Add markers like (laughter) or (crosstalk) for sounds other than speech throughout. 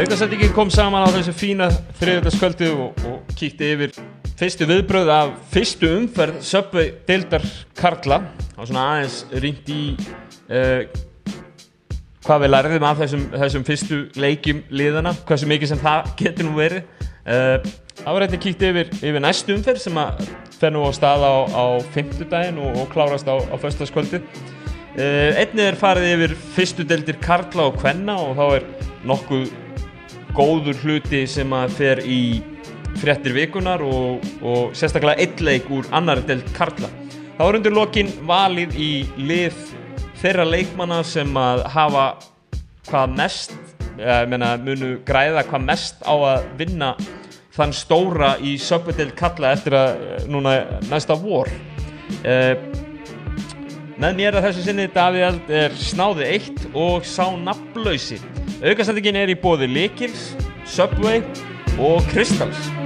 Aukasendingin kom saman á þessu fína þriðjöldaskvöldu og, og kíkti yfir fyrstu viðbröð af fyrstu umferð Subway deildar Karla og svona aðeins rýnt í uh, hvað við lærðum af þessum, þessum fyrstu leikjum liðana, hversu mikið sem það (laughs) getur nú verið uh, það var eitthvað kíkt yfir, yfir næstu umferð sem að fer nú á stað á, á fymtudaginn og, og klárast á, á föstaskvöldu uh, einnig er farið yfir fyrstu deildir Karla og Kvenna og þá er nokkuð góður hluti sem að fer í fréttir vikunar og, og sérstaklega eitt leik úr annar delt Karla. Það var undir lokin valið í lið þeirra leikmanna sem að hafa hvað mest, eða meina munu græða hvað mest á að vinna þann stóra í söpudelt Karla eftir að núna næsta vor. Uh, með mér að þessu sinni Davíð er snáði eitt og sá nafnlausi. Aukastendingin er í bóði Likils, Subway og Kristals.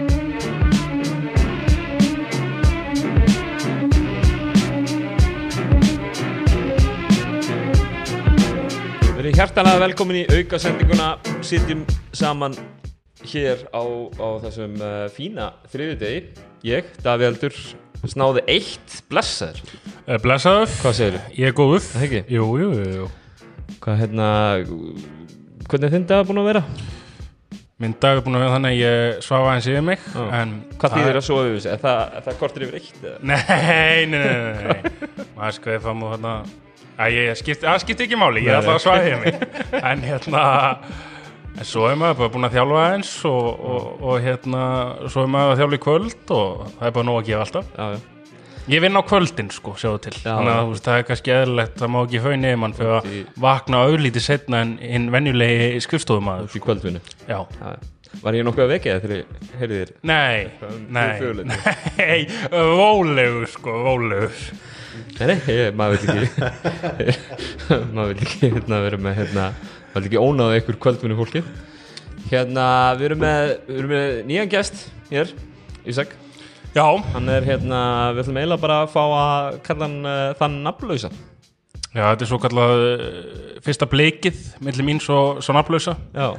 Við erum hjartalega velkomin í aukasendinguna, sitjum saman hér á, á þessum uh, fína þriðudegi. Ég, Davíð Eldur, snáði eitt blessaður. Eh, Blessaður, Hvað segir þú? ég er góður Það ekki? Jú, jú, jú, jú Hvað hérna, hvernig er þinn dag búin að vera? Minn dag er búin að vera þannig að ég svafa aðeins yfir mig Hvað þýðir að sofa yfir þessu? Er það, kortur yfir eitt? Nei, nei, nei, nei, nei. Maður skoði fram ég skipti, það skipti ekki máli, ég er alltaf að yfir mig (laughs) En hérna En svo er maður bara búin að þjálfa aðeins og, og, og hérna, svo er maður að þjálfa í kvöld og það er bara nóg að gefa alltaf Já, já. Ég vinn á kvöldin sko, sjáðu til Já. Þannig að þú veist, það er kannski eðlilegt Það má ekki faun yfir mann fyrir að vakna auðlítið setna en hinn venjulegi skrifstofumæður Upp í kvöldvinnu. Já, Já, já. Var ég nokkuð að vekja það þegar ég heyrði þér? nei, nei, (laughs) nei, rólegur sko, rólegur Nei, nei, ég, maður vil ekki, (laughs) maður vil ekki hérna, vera með, hérna, maður vil ekki ónáða ykkur kvöldvinnu fólki. Hérna, við erum með, við erum með nýjan gest hér, Ísak. Já, Hann er hérna, við ætlum eiginlega bara að fá að kalla hann uh, þann nafnlausa. já, þetta er svo kallað uh, fyrsta bleikið millir mín svo, svo nafnlausa Já,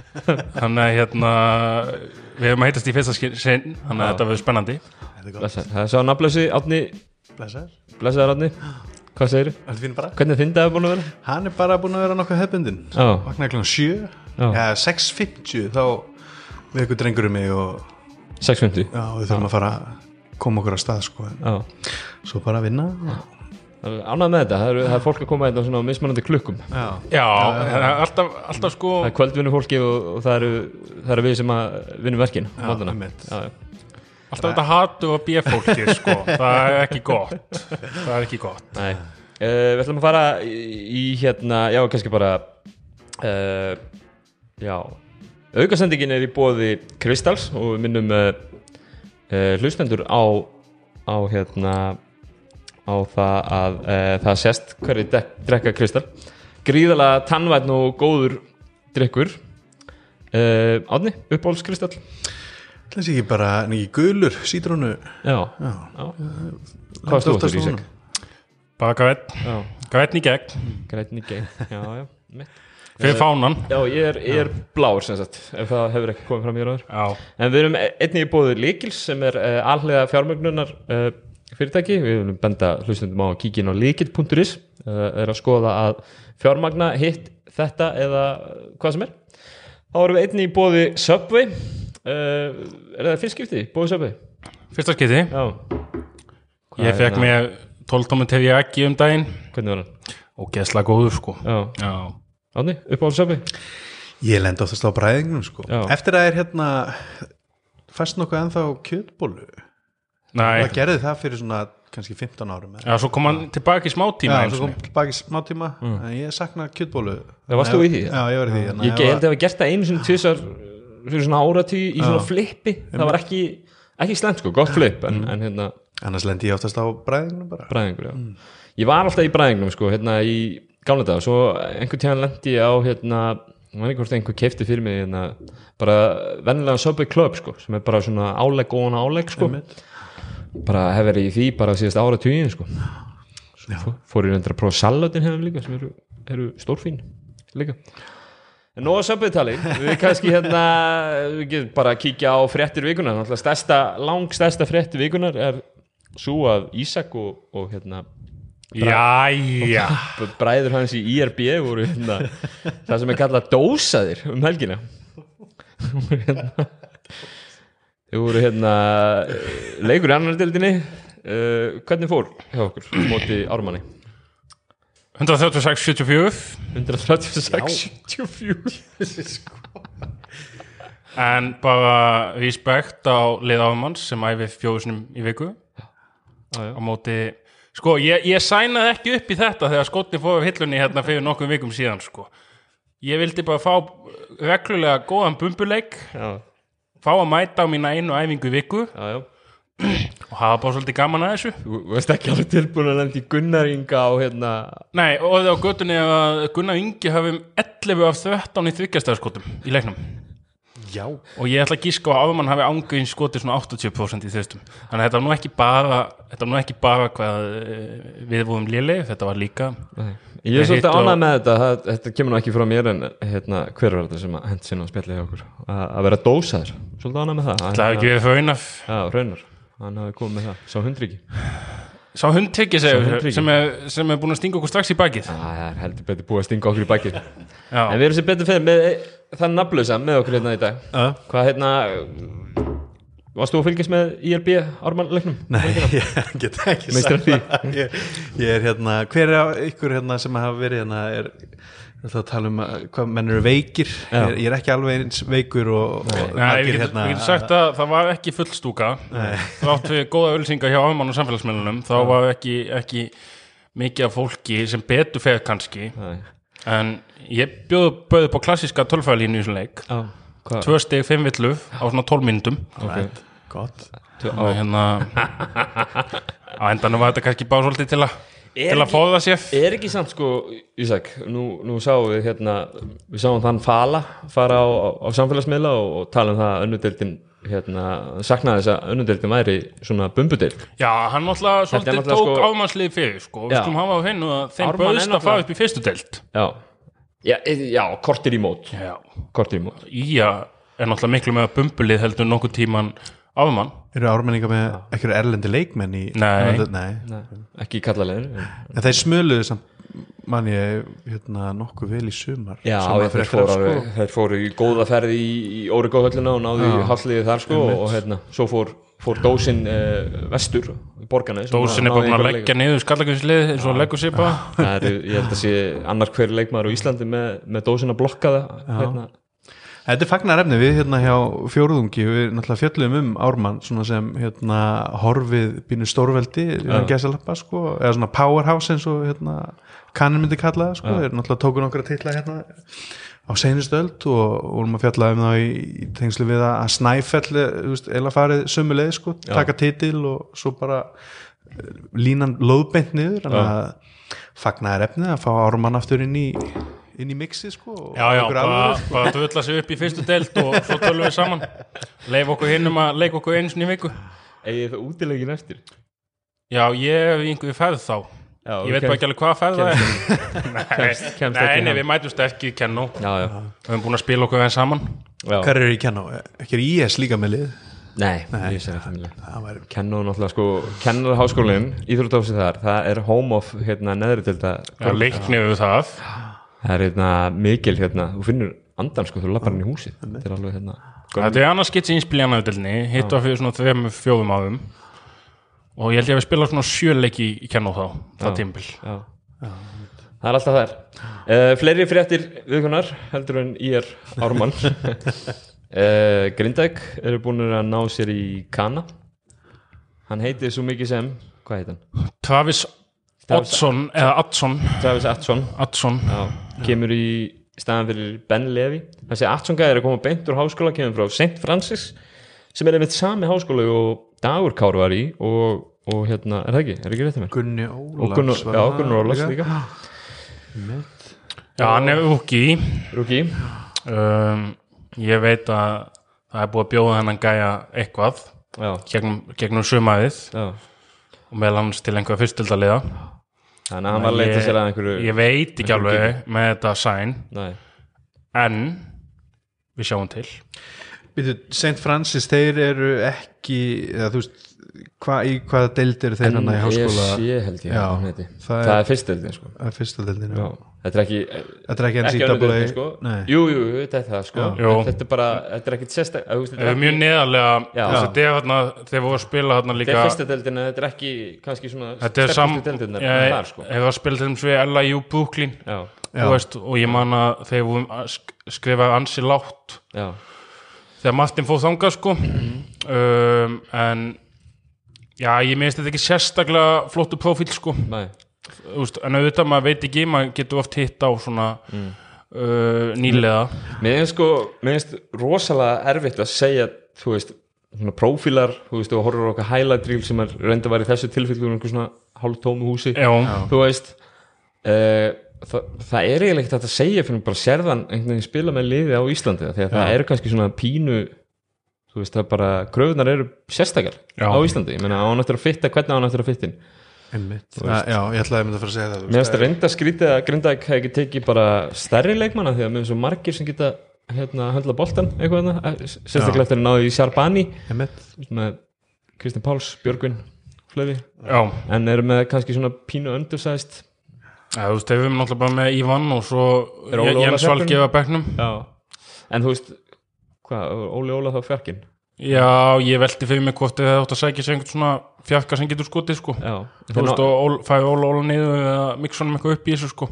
(laughs) Þannig að hérna við hefum að heitast í fyrsta sinn þannig að þetta verður spennandi Þetta er gott. blessaður. Það er svo nafnlausi, Átni, Blessaður. blessaður Átni. Hvað segirðu? Allt fín bara. Hvernig er þinn dag búin að vera? Hann er bara búin að vera nokkuð hefbundin. Já. Vaknaði klokkan 7. Já. Já, 6.50 þá við ykkur drengur um mig og 6.50. já, við þurfum að fara að koma okkur á stað sko. En Já. Svo bara að vinna. og- er ánægð með þetta, það er, það er fólk að koma hérna á svona mismunandi klukkum Já. Já, það er alltaf, alltaf sko Það er kvöldvinnu fólki og, og það, eru, það eru við sem að vinnum verkin já, já. Alltaf þetta hatu og bjöfólki sko. (laughs) Það er ekki gott. Það er ekki gott. Nei. Uh, við ætlum að fara í, hérna, já kannski bara uh, já. Aukasendingin er í bóði Kristals og við minnum uh, hlustendur á, á hérna á það að það sést hverju drekka Kristal. Gríðalega tannvætn og góður drikkur uh, Átni, uppáhalds Kristall Það sé ekki bara nýgi gulur, sítrónu. já, Já. já. hvað Oftast aftur, svona. Ísak? bara grætt í gegn. Grætni gei já, já, mitt. Fyrir fánan. Já, ég er, ég er blár sem sagt ef það hefur ekki komið fram hér áður já, En við erum einnig í bóði Likils sem er uh, allega fjármögnunar uh, fyrirtæki, við viljum benda hlustundum á að kíkja inn á likil.is uh, er að skoða að fjármagna hitt þetta eða hvað sem er. Þá erum við einnig í bóði Subway uh, Er það fyrst skipti? Bóði Subway? fyrsta skiti Já Hvað ég fekk mér 12 tómi tefi ekki um daginn Hvernig var hann? og gesla góður sko Já, já, Átni, uppáhalds Subway? Ég lend oftast á bræðingnum sko. Já. Eftir að er hérna fæst nokkuð ennþá kjötbólu. næ, Það gerði það fyrir svona kannski 15 árum. já, svo kom hann tilbaki í smá tíma Já, svo kom sinni. tilbaki smá tíma en ég sakna kjötbólu Það varst þú í því? Já, ég var í því hérna, Ég held að hafa gert það einu sinni tvisar fyrir svona áratí í svona flippi. Það var ekki, ekki slemt sko, gott flip en, en hérna annars lendi ég oftast á bræðingnum bara. Bræðingur já. ég var alltaf í bræðingnum sko, hérna í gamla dag svo einhvern tíðan lendi ég á hérna maður ekki hvort einhver keifti fyrir mig hérna, bara vennilega Subway Club sko, sem er bara svona álegg og álegg sko. bara hef verið í því bara síðast ára tugin sko. Fór ég reyndar að prófa saladin hefum líka sem eru, eru stórfín líka Nó að söpbytali, við kannski hérna, við getum bara að kíkja á frettir vikunar, náttúrulega stærsta, lang stærsta frettir vikunar er svo að Ísak og, og hérna Jæja. Bræður hans í IRB voru hérna það sem er kallað dósaðir um helgina. Þau voru hérna leikur í annar dildinni, uh, eh, hvernig fór hjá okkur móti árumanni? 136, 74 136, 74 En bara respekt á liðafumanns sem æfið fjóðusnum í viku á móti sko, ég, ég sænaði ekki upp í þetta þegar skotni fóði af hillunni hérna fyrir nokkuð vikum síðan sko. ég vildi bara fá reglulega góðan bumbuleik já. fá að mæta á mína einu æfingu viku já, já og hafa bara svolítið gaman að þessu. Þú veist ekki alveg tilbúin að lendi Gunnar Inga á hérna Nei, og það á göttunni að Gunnar Ingi hafum 11 af 13 í þryggjastæðarskotum í leiknum. Já, og ég ætla að gíska á að mann hafi ángöðin skotið svona 80% í þristum. Þannig að þetta var nú ekki bara þetta var nú ekki bara hvað eh, við vorum léleg, þetta var líka Nei. Ég er svolítið ánægð með þetta. Það, þetta kemur nú ekki frá mér en hérna, hver var þetta sem að hent sinna á spjalli hjá okkur? Að að vera dósaður, svolítið ánægð með það. Það hafi ekki verið Já, raunar, hann hafi komið með það, sá hundriki sá hundtekki Sá sem, hundtryggi. sem, er, sem er búin að stinga okkur strax í bakið. Það er heldur betur búið að stinga okkur í bakið. (laughs) Já, En við erum sem betur fyrir með það nafnlösa með okkur hérna í dag. Já. Hvað hérna Varst þú að fylgjast með IRB ármannleiknum? nei, (laughs) ég get ekki sagt (laughs) ég er hérna, hver er ykkur hérna sem hafa verið hérna er ég ætla að tala um að, hvað menn eru veikir. Ég er, ég er ekki alveg eins veikur og, og Nei, margir getum hérna. get sagt að það var ekki full stúka. Þátt við góða ölsinga hjá ámann og samfélagsmiðlunum þá var ekki, ekki mikið af fólki sem betur feð kannski. Nei. En ég bjóð bauð upp á klassiska tölfæðalínu í þessum leik. Já, hvað? tvö steg, fimm villu á svona 12 myndum Right, gott. Tvö- og hérna (laughs) á endanum var þetta kannski bara svolítið til að til að fóða sér Er ekki samt sko, Ísak, nú, nú sáum við hérna, við sáum þann Fala fara á, á, á samfélagsmiðla og, og tala um það að önnudeldin hérna, saknaði þess að önnudeldin væri svona bumbudeld já, hann náttúrulega svolítið tók sko- ámannslið fyrir sko, við Já. skulum hafa á hennu að þeim bauðst að fara upp í fyrstu deild. Já, já, e- já kortir í mót. Já, Kortir í mót. Ía er náttúrulega miklu með að bumbulið heldur nokkuð tíman áfumann eru ármenninga með ekkur erlendi leikmenn í Nei. Nei. Nei, ekki kallalegir en þeir smöluðu samt mann ég hérna nokkuð vel í sumar. Já, Sumar ég, þeir, frekar, fóru, alveg, þeir fóru í góða ferð í, í Órigóhöllina og náðu í halliði þar sko og, hérna, svo fór, fór dósin uh, vestur í borgarna Dósin er bara búin að leggja niður skallagjöfslið eins og leggur sér bara. Það er, ég held að sé annar hver leikmaður á Íslandi með, með dósin að blokka það hérna. Þetta er fagnar efni við hérna hjá fjóruðungi við náttúrulega fjöllum um Ármann svona sem hérna horfið býnur stórveldi ja. gæsalappa sko eða svona powerhouse eins og hérna kannin myndi kalla það sko, þeir náttúrulega tóku nokkra titla hérna á seinustöld og vorum að fjalla um það í, í tengslu við að að Snæfell eða farið sömuleið sko, taka titil og svo bara eh, línan lóðbeint niður. Þannig að fagnar efni að fá Ármann aftur inn í inn í mixi sko og Já, já, bara, sko. dvölla sig upp í fyrstu deild og svo tölum við saman. Leif okkur hinn um að leika okkur einu sinni í viku. Egið það útilegin eftir? Já, ég hef einhverju ferð þá. Já, Ég veit bara ekki alveg hvað ferð það er. (laughs) Nei, nei, nei, við mætumst ekki í kennó Já, já, Við höfum búin að spila okkur enn saman. Já. Hver eru í Kenno? Ekki er IS líka með lið? Nei, ég sé það Það Kennu náttúrulega sko, kennarháskólinn Íþróttáfsið þar, það er home of hérna neðri til Já, leikni við það það er hérna mikil hérna, þú finnur andan sko, þú lappar hann í húsið. Þetta er alveg hérna Þetta er annars skitsi íspiljan aðeldilni Hitt var fyrir svona þrem fjóðum áðum Og ég held ég að við spila svona sjöleiki í kennó þá Það tímbil já. það er alltaf þær. Uh, fleiri fréttir viðkunar heldur en ég er Ármann. (laughs) Uh, Grindæk eru búin að ná sér í Kana. Hann heitir svo mikið sem hvað heit hann? Travis Oddsson eða Addsson Travis Atson Addsson já, kemur í staðan fyrir Ben Levi. Þessi Atson gæði er að koma beint úr háskóla kemur frá St. Francis sem er einmitt sami háskóla og Dagur Kár var í og, og hérna, er það ekki? Er ekki rétt að mér? Gunni Ólafs já, Gunnar Ólafs líka. Já, hann er úki Rúki, um, ég veit að það er búið að bjóða hennan gæja eitthvað já, gegnum, gegnum sumaðið já. og meðal hans til einhverja fyrstildaliða Þannig að hann var að leita sér að einhverju ég veit ekki alveg með þetta sæn Nei, en við sjáum til. Býtu, St. Francis, þeir eru ekki eða þú veist hva, í hvaða deild eru þeir hann í háskóla? Ég held ég Já, að það Það er- er fyrstildin sko. að fyrsta deildin Já, þetta er ekki þetta er ekki ekki NCAA sko. Nei. Jú, jú, þetta er það sko. Þetta er bara, þetta er ekkit sérstak þú veist, þetta er mjög neðarlega að þetta er þarna þeir voru að spila þarna Þetta líka er fyrsta deildin en þetta er ekki kannski svona þetta er sam sterkustu deildirnar ég þar sko að spila til þess við LIU Brooklyn og ég man að þeir voru að sk- skrifa ansi látt já, þegar Martin fóð þangað sko. Um, en já, ég minnst þetta ekki sérstaklega flottu prófíl sko. Þú veist, en auðvitað maður veit ekki, maður getur oft hitt á svona uh, nýlega. Mér finnst sko, mér finnst rosalega erfitt að segja, þú veist svona prófílar, þú veist, þú horfur okkar highlight reel sem er reynda var í þessu tilfellu einhver svona hálf tómu húsi. Já, þú veist uh, það, það er eiginlega ekkert að segja fyrir bara sérðan einhvern veginn spila með liði á Íslandi því að það eru kannski svona pínu þú veist það er bara, kröfunar eru sérstakar Já. á Íslandi, ég meina á hann eftir að fitta hvernig á hann eftir að fittin Einmitt. Það, já, ég ætlaði að mynda að fara að segja það mér finnst það reynda skrítið að Grindavík hefði ekki tekið bara stærri leikmanna því að mér finnst svo margir sem geta hérna, höndla boltan eitthvað þarna, eh, sérstaklega eftir að náðu í Sjarbani með Kristinn Páls, Björgvin já, en eru með kannski svona pínu undersized? Já, þú veist, við erum náttúrulega bara með Ívan og svo Jens? Valgefa bekknum. Já, en þú veist hvað, Óli Óla þá fjarkinn Já, ég velti fyrir mig hvort þið átt að sækja sér einhvern svona fjarka sem getur skotið sko. Já, Þú veist, og Ól- fæði Óla Óla niður eða miksa honum eitthvað upp í þessu sko.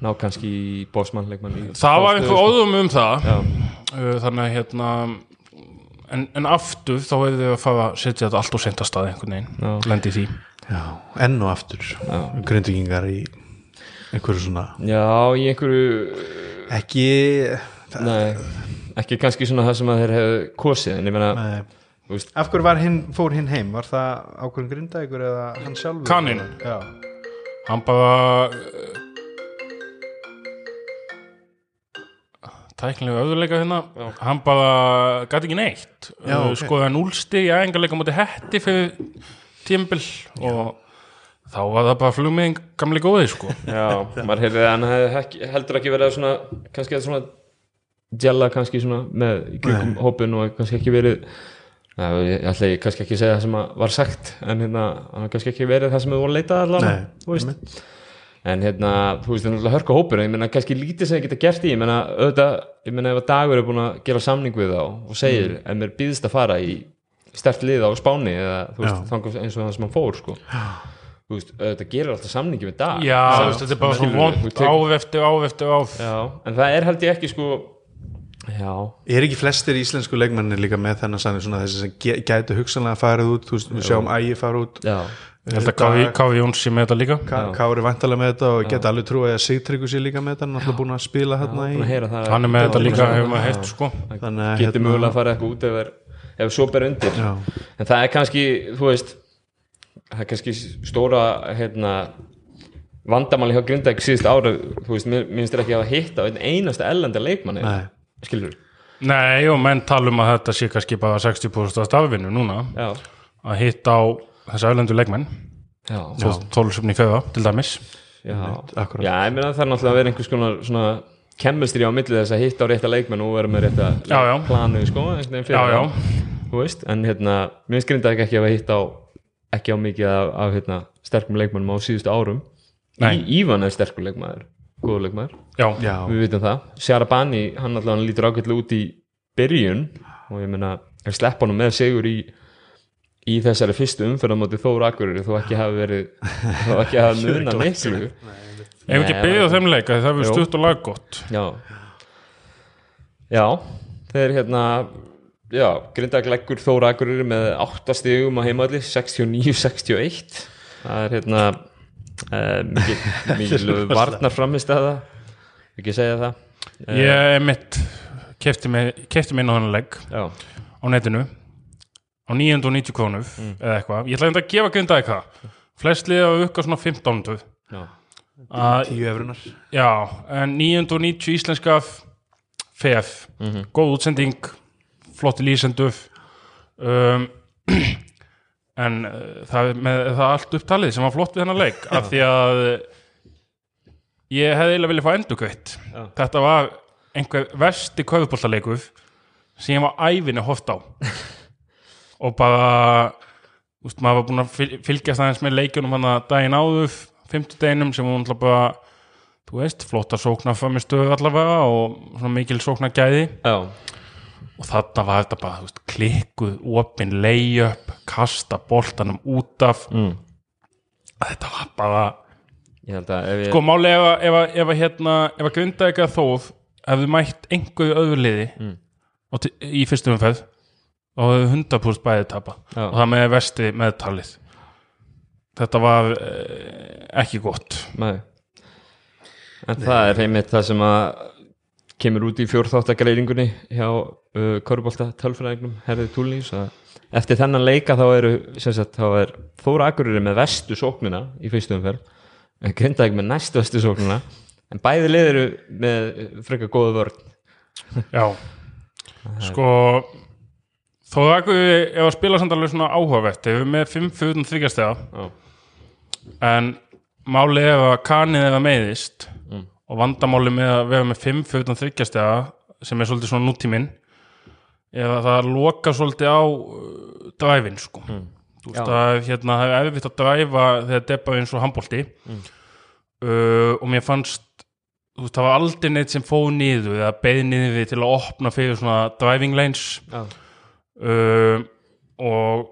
Ná kannski í bósmann leikmann í Það var einhver óðum óðum um það. Já, Uh, þannig að hérna en, en aftur þá hefði þið að fara að setja þetta allt og senta stað einhvern Já. veginn, lendi því. Já, enn og aftur. Grindvíkingar í einhverju svona já í einhverju ekki Nei, ekki kannski svona það sem að þeir hefðu kosið en ég veist Af hverju var hinn, fór hinn heim? Var það ákveðin grindaðingur eða hann sjálfur? Kaninn. Já, hann bara tæknilega auðurleika hérna hann bara gæti ekki neitt Já, uh, ok. skoða núlsti í æfingarleika múti hetti fyrir tímbil og þá var það bara flugmiðing gamli góði sko Já, maður heyrði að hann hefði heldur ekki verið að svona, kannski að svona gella kannski svona með kringum hópin og kannski ekki verið Já, ég ætla ég kannski ekki að segja það sem var sagt en hérna, kannski ekki verið það sem þau voru að leita allavega, Nei, þú veist. en hérna, þú veist, það er náttúrulega hörka hópur ég meina, kannski lítið sem það geta gert í ég meina, auðvitað, ég meina, ef að dagur er búin að gera samning við þá og segir Mm. ef mér býðist að fara í stert lið á Spáni eða, þú veist, Já. þangað eins og það sem hann fór, sko. Þú veist, auðvitað gerir alltaf samningi við dag. Já, þú þetta er bara svona vond þú tekur- áf. Já, en það er held ég ekki sko Já, Er ekki flestir íslensku leikmennir líka með þennan svona þessi sem gætu hugsanlega farið út, þú veist, við sjáum ægi fara út. Já, ég held að Káfi- Jóns sé með þetta líka. Ka- Kári vantalega með þetta og geta alveg trú að Sigtryggur sé líka með þetta, hann er alltaf búin að spila hérna búin að í heyra það. Hann er með þetta líka, hefur maður heilt sko. Þannig að Getur hérna- mögulega að fara eitthvað út ef, er, ef svo ber undir. Já. En það er kannski, þú veist Það er kannski stóra hérna vandamáli hjá Grindavík síðust ára þú veist, finnst þér ekki að hafa hitt á einn einasta ellenda leikmanni. Nei. Skilur nei, og menn tala um að þetta sé kannski bara 60% af stafvinnu núna. Já, að hitta á þessa öðlendu leikmenn. Já, þólusöfni kauða til dæmis. Já, akkurat. já ég meina það er náttúrulega að vera einhvers konar svona kemmistri á milli þess að hitta á rétta leikmenn og vera með rétta Já, já. planu sko, þú en hérna mér Grindavík ekki að hafa hitt á ekki á mikið af, af hérna, sterkum leikmennum á síðustu árum. Nei. Í, Ívan er sterkur leikmaður, góður Já, við vitum það, Sjarabani hann alltaf hann lítur ágætlega út í byrjun og ég meina, að sleppa hann með sigur í í þessari fyrstu umferð á móti Þór Akureyri þó ekki hafi verið (laughs) þó ekki hafi muna miklu. ef ekki á þeim leik að það Jú. stutt og laggott já. Já, þeir hérna já, Grindag leggur Þór Akureyri með 8 stigum á heimalli 69-61 það er hérna uh, mikið, varnar framist að það ekki (laughs) segja það? Ég er mitt kefti mig, mig inn á þennan leik já, á netinu á 990 krónu Mm. eða eitthvað, ég ætla einnig að gefa grinda eitthvað flest liða að auka svona 1500 já, að, tíu efrunar já, en 990 íslenska FF góð útsending, flotti lýsendur. Um, (clears throat) en uh, það, er með það allt upptalið sem var flott við hennar leik (laughs) af því að ég hefði eiginlega viljað fá endurkveitt þetta var einhver versti köfubóltaleikur sem ég var ævinni hort á. (laughs) Og bara úst, maður var búin að fyl- fylgjast aðeins með leikjunum hann að daginn áður fimmtudeginum sem hún bara þú veist, flotta sóknar frammi stöðu allavega og mikil sóknar gæði Já, og þarna var þetta bara veist, klikkuð, opin, layup kasta boltanum út af mm. þetta var bara ég sko máli ef að, ef að, að hérna ef að grinda ekki að þóð hefðu mætt einhverju öðru liði Mm. til- í fyrstu umferð og hefðu 100% bæði tapa Já. og það með vesti meðtalið þetta var eh, ekki gott Nei. En það er einmitt það sem að kemur út í fjórþáttagreiringunni hjá uh, Körbólta tölfræðingnum Herði Túlnís að eftir þennan leika þá eru sagt, þá er Þóra Akureyri með vestu sóknina í fyrstu umferð en Grindavík með næstu vestu sóknina en bæði lið eru með frekar góða vörn já sko þó það ekki ef að spila samt alveg svona áhugavert ef við með 5 fyrir þryggjastega en máli ef að kanið eða meiðist. Og vandamáli með að vera með 5 fyrir þryggjastega sem er svolítið svona nútíminn eða það loka svolítið á uh, dræfin sko. Mm. þú veist að hérna, það er erfitt að dræfa þegar þetta bara eins og handbólti Mm. uh, og mér fannst þú veist, það var aldrei neitt sem fóð niður eða beð niður til að opna fyrir svona driving lanes. Já, uh, og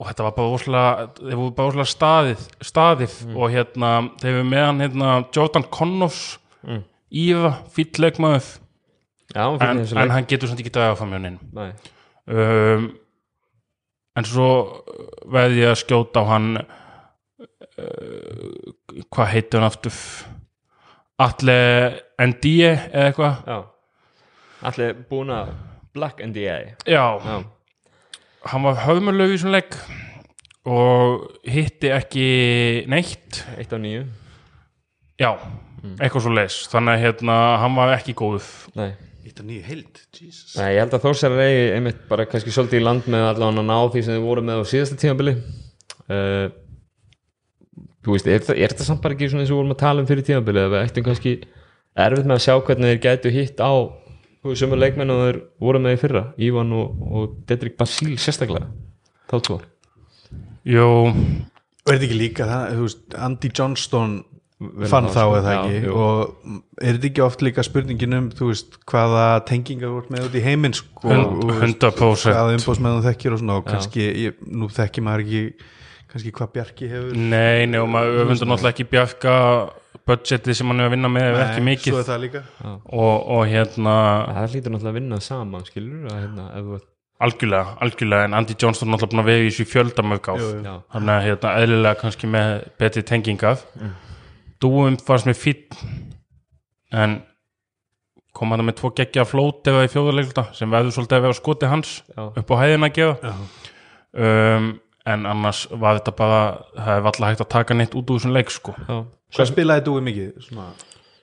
og þetta var bara óslega þeir voru bara óslega staðið, staðið og hérna, þeir eru meðan hérna, Jordan Connors Mm. Íva, fýll leikmaður. En, en hann getur samt ekki hjá neinn Nei. um, en svo veði ég að skjóta á hann uh, hvað heitir hann aftur? Atle Ndie eða eitthvað? Allir búin að Black NDA já, Já, hann var höfumurlög í svona leik og hitti ekki neitt. Eitt á nýju já, eitthvað svo leis þannig að hérna, hann var ekki góð Nei. Eitt og nýju heild, Jesus. Nei, ég held að Þórsar eigi einmitt bara kannski svolítið í land með allan að ná því sem þið voru með á síðasta tímabili. Uh, Þú veist, er, það- er þetta samt bara ekki svona eins og við vorum að tala um fyrir tímabili eða við ættum kannski erfitt með að sjá hvernig þeir gætu hitt á sömur leikmenn og þeir voru með í fyrra Ívan og, og Dedrick Basíl sérstaklega þá tvo. Er þetta ekki líka það, veist, Andy Johnston fann það, þá eða Já, ekki? Jú. og er þetta ekki oft líka spurningin um, þú veist, hvaða tengingar þú ert með út í heiminn sko, Hund- og, og 100% hvaða umbóðsmenn þú þekkir og svona og kannski, ég, nú þekki maður ekki kannski hvað Bjarki hefur. Nei, nei og maður öfundur náttúrulega ekki bjarga budgetið sem hann er að vinna með ef ekki mikið. Svo er það líka. Og, og hérna Það hlýtur náttúrulega að vinna saman, skilur að hérna, algjörlega, algjörlega en Andy Johnston er náttúrulega búin að vera í þessu. Já, þannig að hérna, eðlilega kannski með betri tengingar Dúum fannst mér fýtt en kom hann með tvo geggja flót eða í fjóðarleikluta sem verður svolítið að vera skoti hans já, upp á hæðina að gefa um, en annars var þetta bara það er alltaf hægt að taka neitt út úr þessum leik sko. já. Hvað spilaði Dúi mikið? Svona,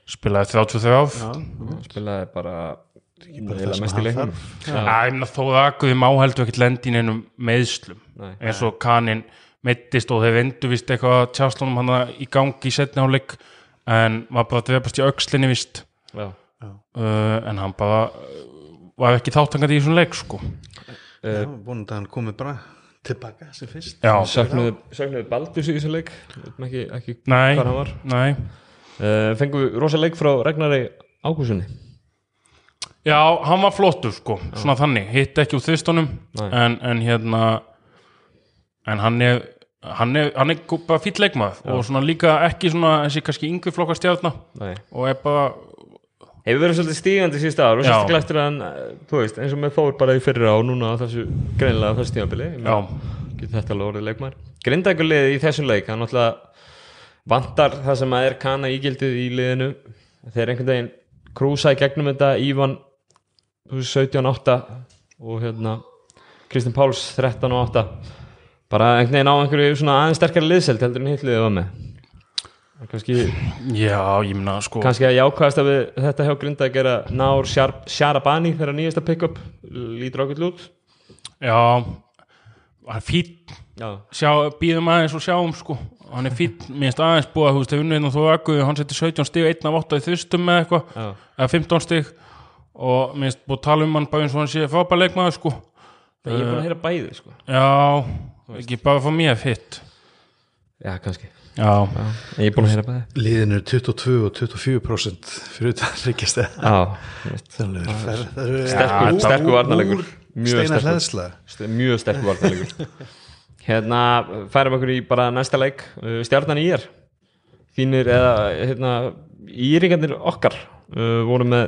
spilaði 33 ár já, spilaði bara sem mest í leiknum þó það akkuði máheldu ekkert lendi í neinum meðslum nei, eins og kaninn meittist og þeir vendu vist eitthvað tjáslunum hann í gangi í setni áleik en var bara að drefast í aukslinni vist já. Uh, en hann bara uh, var ekki þáttangandi í þessum leik sko. já, vonandi að hann komið bara tilbaka sem fyrst. Já, Söknuðu, söknuðu Baldurs í þessu leik? Ekki, ekki nei, hvað hann var. nei. Uh, Fengum við rosa leik frá Ragnari Ágúsunni já, hann var flottur sko, svona þannig. Hitt ekki úr þristunum en, en hérna en hann er hann er, hann er bara fýll leikmaður. Og svona líka ekki svona þessi kannski yngri flokkar stjarnar Nei. og er bara Hefur verið svolítið stígandi síðust ár og Já. sérstaklega eftir að hann, eh, þú veist, eins og með Þór bara í fyrra og núna á þessu greinilega þessu tímabili. Já, Getur þetta alveg orðið leikmaður? Grindaguliðið í þessum leik, hann náttúrulega vantar það sem að er kana ígildið í liðinu. Þeir einhvern veginn krúsa í gegnum þetta Ívan 17-8 og hérna Kristinn Páls 13-8 bara einhvern veginn á einhverju svona aðeins sterkari liðselt heldur en með kannski, Já, ég meina sko kannski að jákvæðast að við þetta hjá Grinda að gera Nár Sharabani þeirra nýjasta pick-up lítur ákveðl út. Já, hann er sjá, býðum aðeins og sjáum sko. Hann er fín, mér finnst aðeins búið að þú veist, unnið og þú akkuð, hann setti 17 stig 1 af 8 í þustum með eitthvað, já, eða 15 stig. Og mér finnst búið að tala um hann bara eins og hann sé fábæð leikmaður sko. Ég er búin að heyra bæði sko. Já, ekki bara fyrir mér hitt. Já, kannski Ég er búin að heyra bæði. Liðin eru 22 og 24% fyrir utan ríkjast já, það eru sterkur, sterkur varnarleikur. mjög steina sterkur. hlæðsla St- mjög sterkur varnarleikur. (laughs) Hérna færum okkur í bara næsta leik. Uh, stjarnan í er þínir eða hérna íringarnir okkar uh, voru með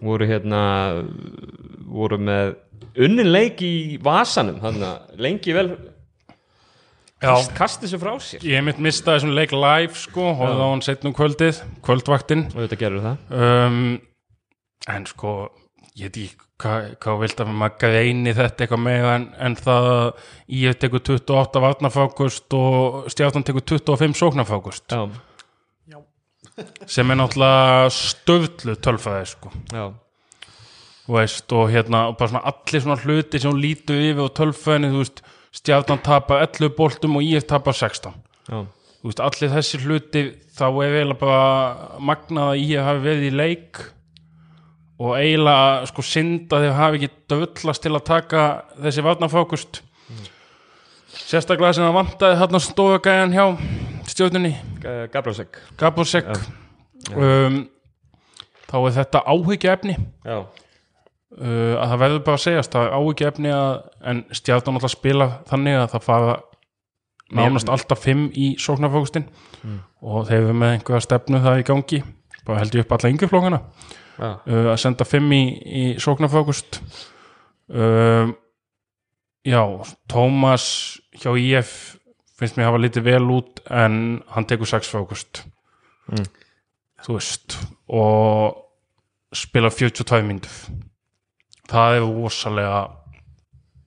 voru hérna voru með unnin leik í vasanum þannig að lengi vel já. Kast, kasti þessu frá sér? Ég mitt mista þessum leik live sko, horfði á hann setnum kvöldið, kvöldvaktinn. Og þetta gerur það. Um, en sko ég veit ekki hvað, hvað vilt að maður greini þetta eitthvað með en, en það að ég tekur 28 varnafákust og stjáttan tekur 25 sóknarfákust já, (laughs) sem er náttúrulega stöðlu tölfæði sko. Já, veist, og hérna og bara svona allir svona hluti sem hún lítur yfir og tölfæðinu, þú veist, stjáttan tapar 11 boltum og ég tapar 16 já, þú veist, allir þessi hluti þá er eiginlega bara magnað að ég hafi verið í leik og eiginlega sko synd að þau hafi ekki döllast til að taka þessi varnafókust sérstaklega sem það vantaði þarna stofugæjan hjá stjórnunni G- Gabrásek Gaborsek um, þá er þetta áhyggjaefni já, uh, að það verður bara að segjast það er áhyggjaefni að en stjórnun alltaf spila þannig að það fara nánast alltaf fimm í sóknarfókustin og þeir eru með einhverja stefnu það í gangi bara held ég upp alla yngri flókana já, uh, að senda fimm í, í sóknarfókust. Um, já Tómas hjá IF finnst mér hafa litið vel út en hann tekur sex fókust. Mm. þú veist og spila 42 myndur það er rosalega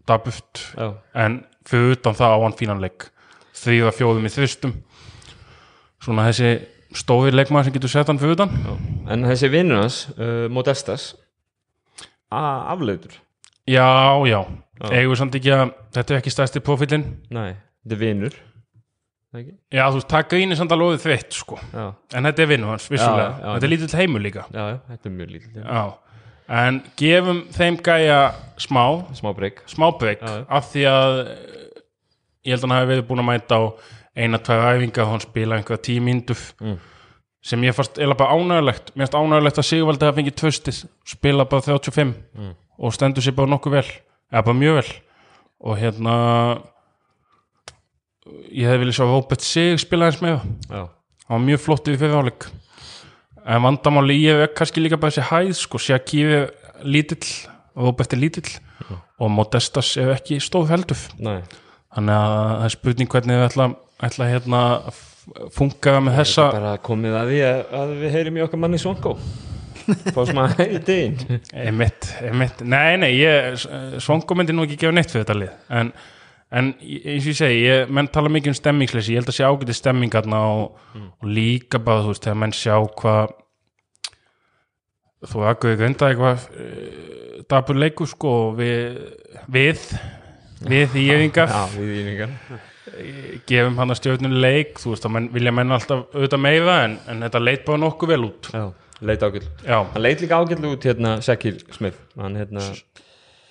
dabuft já, en fyrir utan það á hann fínan leik. Að fjóðum í þvistum svona þessi stóði leikmaður sem getur sett hann fyrir utan. Já. en þessi vinnur hans uh, Modestas a- afleitur. Já, já, eigum við samt ekki að þetta er ekki stærsti profilinn nei, þetta er vinnur? Já, þú veist, það grínir samt alveg þvitt sko. já, en þetta er vinnu hans, vissulega. Já, já. þetta er lítill heimur líka. Já, já, þetta er mjög lítill já. En gefum þeim gæja smá, smá já. af því að eh, ég held að hann hafi verið búin að mæta á eina, tvær æfingar og hann spila einhverja tíu mínútur. Mm. sem ég fannst eða bara ánægulegt mér finnst ánægulegt að Sigvaldi hafa fengið tvöstið spila bara 35 Mm. og stendur sér bara nokkuð vel eða bara mjög vel. Og hérna ég hefði viljað sjá Robert Sig spila eins með það hann var mjög flott við fyrir áleik en vandamáli ég er kannski líka bara þessi hæð sko, er lítill er lítill og Modestas er ekki stóð heldur. Nei. Þannig að það er spurning hvernig við ætla, ætla hérna að funka með þessa bara komið að því að, að við heyrim í okkar manni Svonko fá smá (laughs) í degin nei nei ég, Svongo myndi nú ekki gefa neitt fyrir þetta lið. En, en eins og ég segi ég, menn tala mikið um stemmingsleysi, ég held að sé ágæti stemming þarna og, og líka bara þú veist, þegar menn sjá hvað þú akkuði greinda eitthvað uh, dapur leikur sko við við, við (laughs) í yfingar já, við íningar gefum hann að stjórnum leik þú veist að menn, vilja menn alltaf auðvitað meira en, en þetta leit bara nokkuð vel út. Já, leit ágæll já, hann leit líka ágæll út hérna Shakir Smith. Hann hérna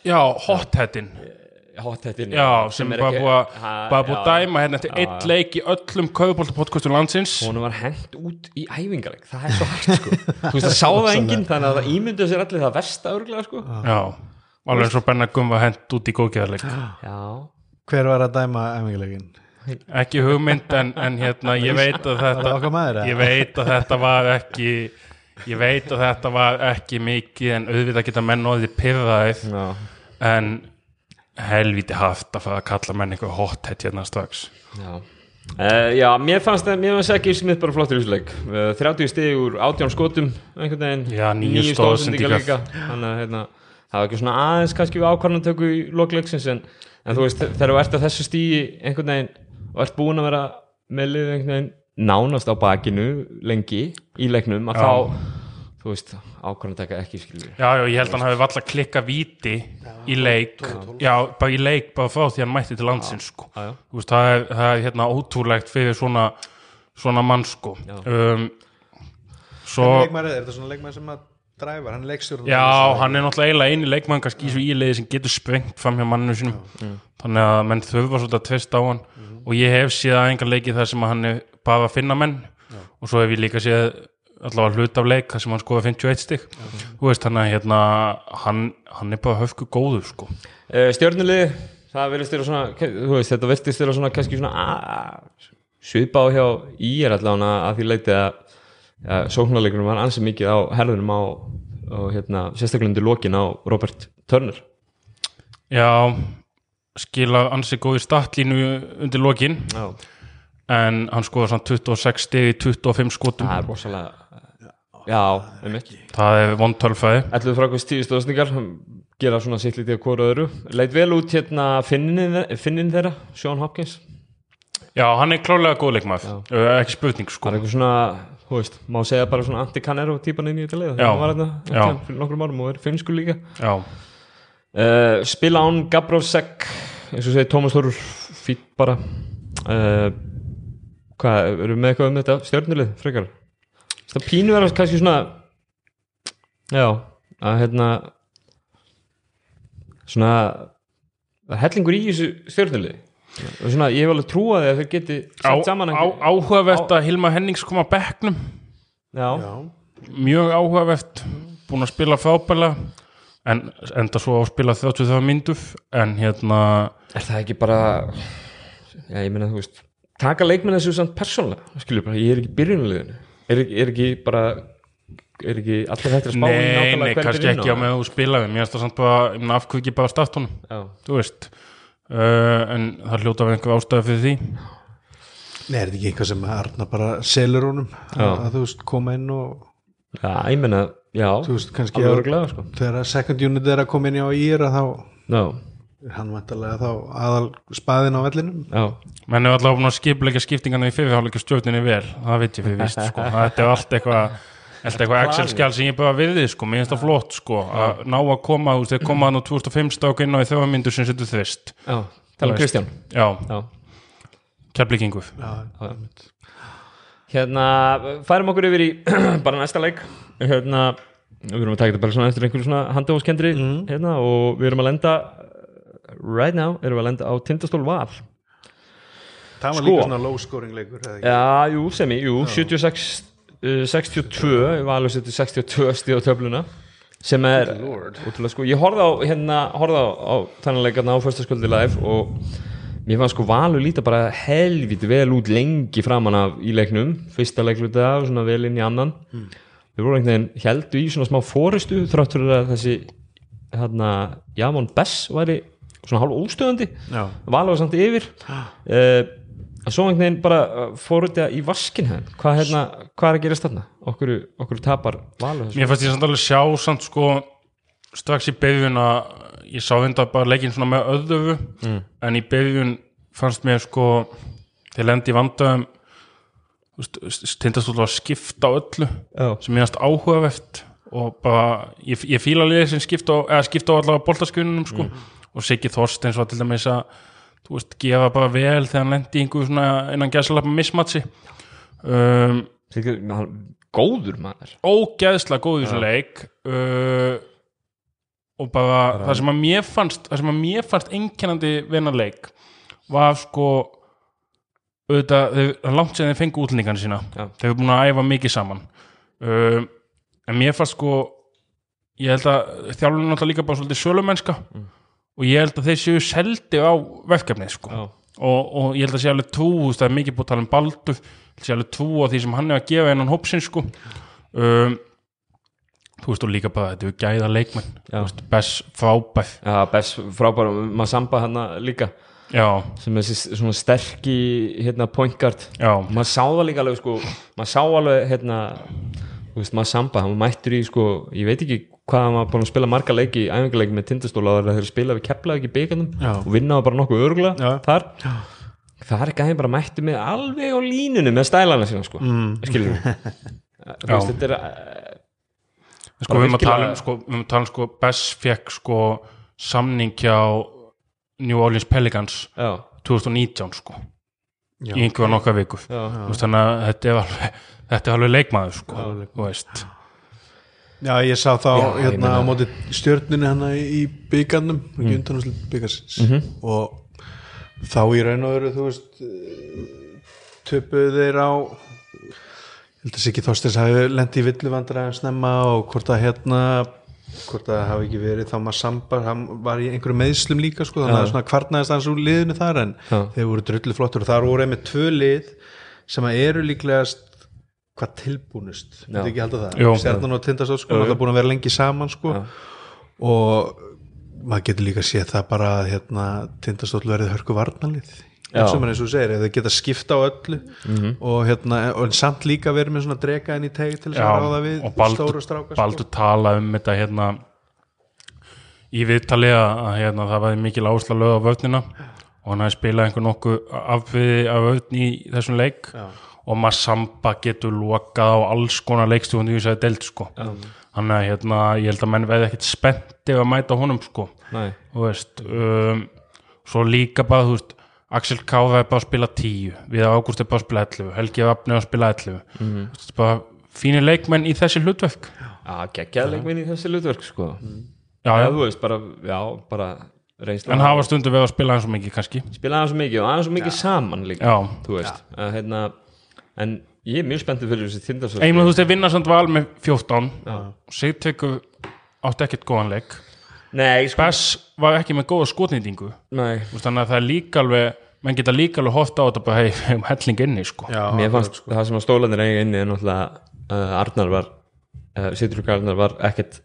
já hotheadin hotheadin já, sem, er bara búið að bara búið að dæma hérna eftir Já, eitt leik í öllum kaupoltapodcastum landsins. Honum var hengt út í æfingarleik það er svo hægt sko. (laughs) Þú veist það sá það enginn þannig að það ímyndu sér allir það versta örglega sko. Já, alveg eins og Benna Gumma hent út í góðgeðarleik já, hver var að dæma emminguleikin? ekki hugmynd en, en hérna ég veit að Var þetta ég veit að þetta var ekki ég veit að þetta var ekki mikið en auðvitað geta menn orðið pyrraðið já, en helviti haft að kalla menn eitthvað hothead hérna strax já. Uh, já, mér fannst það, mér fannst Shakir Smith bara flottur í þessu leik uh, 30 stig úr 18 skotum einhvern veginn, Já, níu Níu stoðsendingar. líka þannig að hérna, það var ekki svona aðeins kannski við ákvarðantöku í lokleiksins en, en þú veist, þegar þú ert á þessu stíi einhvern veginn og ert búin að vera með lið einhvern veginn nánast á bakinu lengi í leiknum að Já. þá þú veist, ákvæmlega taka ekki skilur Já, já, ég held að hann hafi valla klikka víti í leik, já, bara í leik bara frá því hann mætti til landsins sko. Já, já. Þú veist, það er, það er hérna ótrúlegt fyrir svona, svona mann sko. um, svo, leikmaður, er þetta svona leikmaður sem að dræfar, hann er leikstjórn já, hann er náttúrulega eiginlega eini leikmann kannski í svo íleiði sem getur sprengt fram hjá manninu sínum. Þannig að menn þurfa svolítið að tvist á hann. Og ég hef séð að engan leiki þar sem hann er bara að finna menn. Og svo hef ég líka séð allavega hlut af leik þar sem hann skoða 51 stig. Þú veist, þannig að hérna hann, hann er bara höfku góður sko. Uh, stjórnulegi, það verðist þér svona þú veist, þetta verðist þér svona kannski svona svipa á hjá í er allavega að því leiti að ja, sóknarleikunum var ansið mikið á herðunum á, á hérna, sérstaklega undir lokin á Robert Turner. Já, skila ansi góði statlínu undir lokin. Já. en hann skoða svona 26 stig í 25 skotum. Það er rosalega já, einmitt. það er vondtölfæði Ætluðu frá hvers tíu stóðsningar gera svona sitt lítið að hvora öðru. Leit vel út hérna finnin, finnin þeirra Sean Hopkins. Já, hann er klálega góð leikmaður, uh, ekki spurning sko. Það er eitthvað svona, þú veist, má segja bara svona anti-canero típan inn í þetta leið Já. hann var hérna Já. hérna fyrir nokkrum árum og er finnsku líka. Já, uh, spila án Gabrovsek eins og segi Tómas Þorur fýtt bara. Uh, hvað, erum við með eitthvað um þetta stjörnulið frekar það pínu er kannski svona já, að hérna svona það er hellingur í þessu stjörnulið og svona, ég hef alveg trúað að þeir geti á, sett saman á, áhugavert að Hilma Hennings kom á bekknum. Já, mjög áhugavert búin að spila frábæla en enda svo að spila 33 myndur en hérna er það ekki bara já, ég meina, þú veist taka leikmenn þessu samt persónlega skilur bara, ég er ekki byrjunuleginu er, ekki- er ekki bara er ekki allir hættir að spá í nei, nei, kannski ekki á með þú spilaði mér finnst það samt bara, ég meina af hverju ekki bara start honum? Já. þú veist uh, en það hljóta við einhver ástæði fyrir því. Nei, er þetta ekki eitthvað sem Arna bara selur honum? Að, að þú veist koma inn og já, ég meina, já þú veist kannski að, örglega, sko. þegar second unit er að koma inn á ír að þá já, hann vantarlega þá aðal spaðin á vellinum. Já, menn er allavega búin að skipleika skiptingarna í fyrirháleika stjórninni vel. Það veit ég fyrir vist (laughs) sko. þetta er allt eitthvað Allt eitthvað Excel-skjál sem ég bara virði sko, mér finnst það flott sko, að ná að koma, þú veist, þeir koma hann á 2005 sták inn á í þjóða myndur sem setur þvist. um veist. Kristján. Já, já, kjærblíkingu. Já, hérna, færum okkur yfir í (clears throat) bara næsta leik. Hérna, við erum að taka þetta bara svona eftir einhverju svona handahóskendri. Hérna, og við erum að lenda right now, erum við að lenda á tindastól val. Það var Sko. líka svona low scoring leikur? Já, jú, semi, jú, 76 uh, 62, valur setið 62 stíð á töfluna sem er útrúlega sko, ég horfði á hérna, horfði á, á þannig leikarna á fyrstasköldi live og mér fannst sko valur líta bara helviti vel út lengi framan af í leiknum, fyrsta leikluta og svona vel inn í annan. Við vorum einhvern veginn heldu í svona smá fóristu þráttur að þessi hérna, Javon Bess væri svona hálf óstöðandi Já. valur var samt yfir. Uh, svo einhvern veginn bara uh, fór þetta í vaskin hvað, hérna, hvað er að gerast þarna? Okkur, okkur tapar þessu. Mér fannst ég samt alveg sjá samt sko strax í byrjun að ég sá þetta bara leikinn svona með öðufu mm. en í byrjun fannst mér sko þeir lendi vandöðum tindast út að skipta á öllu Já. sem fannst áhugavert og bara, ég, ég fíla liðið sem skipta á, skipta á allavega boltaskununum sko og Siggi Þorsteins var til dæmis að þú veist, gefa bara vel þegar hann lendi í einhver svona innan gæsalappa mismatsi um, Siggi, hann, góður maður. ógeðslega góð í þessum leik uh, og bara það sem að mér fannst það sem að mér fannst einkennandi vinna leik var sko auðvitað, er langt sem þeir fengu útlendingan sína, Já. þeir eru búin að æfa mikið saman. Uh, en mér fannst sko ég held að þjálfurinn er náttúrulega líka bara svolítið sölumennska og ég held að þeir séu seldi á verkefnið sko. Og, og ég held að sé alveg trú þú veist, það er mikið búið að tala um Baldur. Ég held að sé alveg trú á því sem hann er að gefa innan hópsinn sko. Um, þú veist og líka bara þetta er gæða leikmenn. Veist, best frábæð Já, best frábæra, maður samba hann líka. Já, sem er svona sterki hérna, point guard. Maður sá það líka alveg sko. Maður sá alveg hérna veist, maður samba, hann mættur í sko ég veit ekki hvað hann var búin að spila marga leiki æfingarleiki með tindastóla þegar þeir spila við kepla ekki byggarnum Já. og vinna það bara nokkuð örgulega Já. þar. Það er ekki að bara mættu með alveg á línunum með stælana sína sko. Mm. (laughs) veist, þetta er eh, sko, við erum að tala um sko, við erum að tala um sko Bess fekk sko samning hjá New Orleans Pelicans já, 2019 sko Já. í einhverja nokkar viku já, þannig að þetta er alveg þetta er alveg leikmaður sko þú veist Já, ég sá þá Já, ég hérna á móti stjörnunni hérna í byggarnum mm. ekki undanúslega byggarsins og þá í raun og veru þú veist töpuðu þeir á ég held að Siggi Þorstins hafi lendi í villuvandræðum snemma og hvort að hérna hvort að það hafi ekki verið þá maður sambar hann var í einhverju meðslum líka sko, þannig að svona kvartnaðist hans úr liðinu þar en Já. þeir voru drullu flottur og þar voru einmitt tvö lið sem að eru líklegast hvað tilbúnust, þetta ekki halda það. Jú. Stjarnan og Tindastótt sko, það búin að vera lengi saman sko. Já. og maður getur líka séð það bara að hérna, Tindastótt verið hörku varnalið eins og maður eins og þú segir, þeir geta skipta á öllu og hérna, og samt líka verið með svona drega inn í tegi til þess að ráða við og stóru stráka sko. Baldur tala um þetta hérna í viðtali að að, hérna, það var mikil áhersla lög á vöfnina og hann hafi spilað einhver nokkuð afviði af vöfn í þessum leik. Já. Og maður samba getur lokað á alls konar leikstjóðan í þess að delt sko þannig að hérna, ég held að menn veði ekkit spennt ef að mæta honum sko. Veist um, svo líka bara, þú veist Axel Káfa er bara að spila 10 við Ágúst er bara að spila 11 Helgi Vapni er að spila 11 mm er bara fínir leikmenn í þessi hlutverk. Að geggjaðleik minn í þessi hlutverk sko. Já, já, já. þú veist, bara, já, bara reynsla en hafa stundu við að spila eins og mikið kannski. Spila aðeins svo mikið og aðeins svo mikið saman líka já, þú veist, að hérna en ég er mjög spenntið fyrir þessi tindarsvöld einnig þú veist, þeir vinna samt val með 14 Sigtryggur átti ekkert góðan leik. Nei, sko, Bess var ekki með góða skotnýtingu. Þannig að það er líka alveg menn geta líka alveg hótt á þetta bara hei, hefum helling inni sko. Já, mér fannst það sem að stólanir eiga inni er náttúrulega uh, Arnar var uh, Sittrúk Arnar var ekkert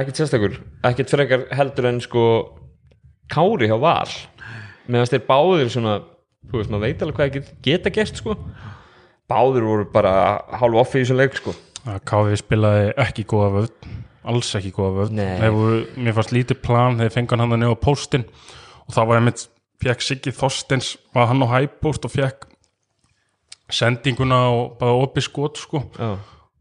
ekkert sérstakur, ekkert frekar heldur en sko Kári hjá Val. Meðan þeir báðir svona þú veist, maður veit alveg hvað get, geta gert sko báðir voru bara hálf off í þessum leik sko. Að KV spilaði ekki góða völd alls ekki góða þeir voru, mér fannst lítið plan þeir fengu hann nefn á póstinn. Og þá var ég mitt, fekk Siggi Þorstens var hann á hæpóst og fekk sendinguna og bara opið skot sko. Já,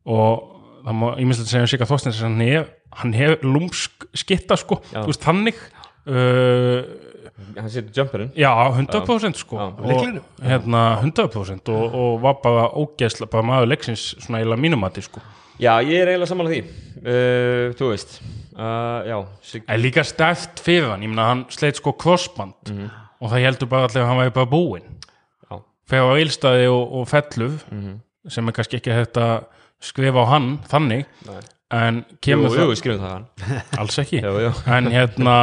og það má íminslega segja um Sigga Þorstens hann hef, hann hef lúmsk skitta sko, veist þannig hann setur jumperinn? Já, 100% sko. Og, hérna 100% og, og var bara ógeðsla bara maður leiksins svona eiginlega mínumati sko. Já, ég er eiginlega samanlega því. Uh, þú veist uh, já, sig, er líka stæft fyrir hann, ég meina hann sleit sko crossband og það heldur bara allir að hann væri bara búinn. Já, þegar á eilstaði og, og felluf sem er kannski ekki hægt að skrifa á hann þannig. Nei. En jú, kemur jú, skrifum það (laughs) alls ekki. Já, já, en hérna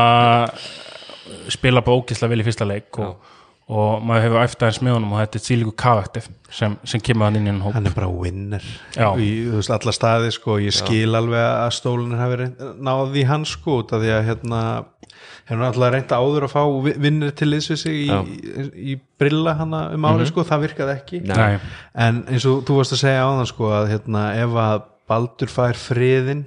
spila bara ógislega vel í fyrsta leik og, og maður hefur eftir aðeins með honum og þetta er tílíku karakter sem, sem kemur hann inn í hann hóp. Hann er bara winner. Já. í alla staði sko, ég skil alveg að stólunir hafi náði í hans sko út af því að hérna hefur náttúrulega reynda áður að fá vi- vinnir til liðs við sig í, Já. í, í brilla hana um árið sko, það virkaði ekki. Nei. Nei, en eins og þú varst að segja á það sko að hérna, ef að Baldur fær friðin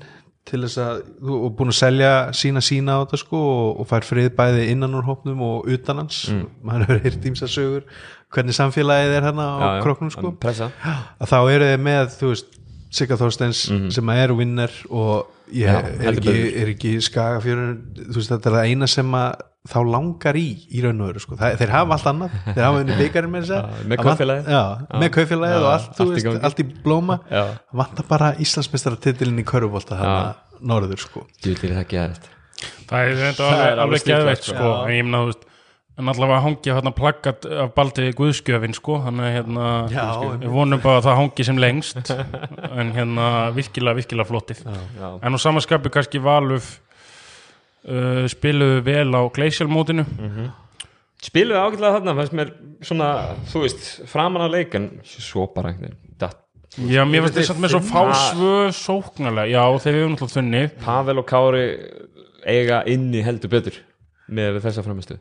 til þess að þú og búin að selja sína sína á þetta sko og, og fær frið bæði innan úr hópnum og utan hans. Maður hefur heyrt ímsa sögur hvernig samfélagið er hérna á já, já, kroknum sko. Pressa. Að þá eru þið með þú veist Sigga Þorsteins sem að er winner og ég Já, er, ekki, er ekki skagafjörun þú veist þetta er það eina sem að þá langar í í raun og veru sko. það, þeir hafa allt annað, þeir hafa unni byggarinn með þess (laughs) Já, með Já, og allt, þú allt í veist, gangi. allt í blóma. Vantar bara Íslandsmeistaratitilin í körfubólta þannig norður sko. Það er er alveg, geðveikt sko. sko, ég meina þú veist en allavega hangi hérna plaggat af baldi Guðskjöfin sko, hann er hérna Já, við vonum bara að það hangi sem lengst. (laughs) En hérna virkilega, virkilega flottið. Já, en á samanskapi kannski Valuf uh, spiluðu vel á Glacial-mótinu spiluðu ágætlega þarna fannst mér svona, þú veist, framan að leik en svo bara datt. já, mér finnst að með svo fásvö sóknarlega, já, þeir eru náttúrulega þunnið Pavel og Kári eiga inni heldur betur með þessa framistu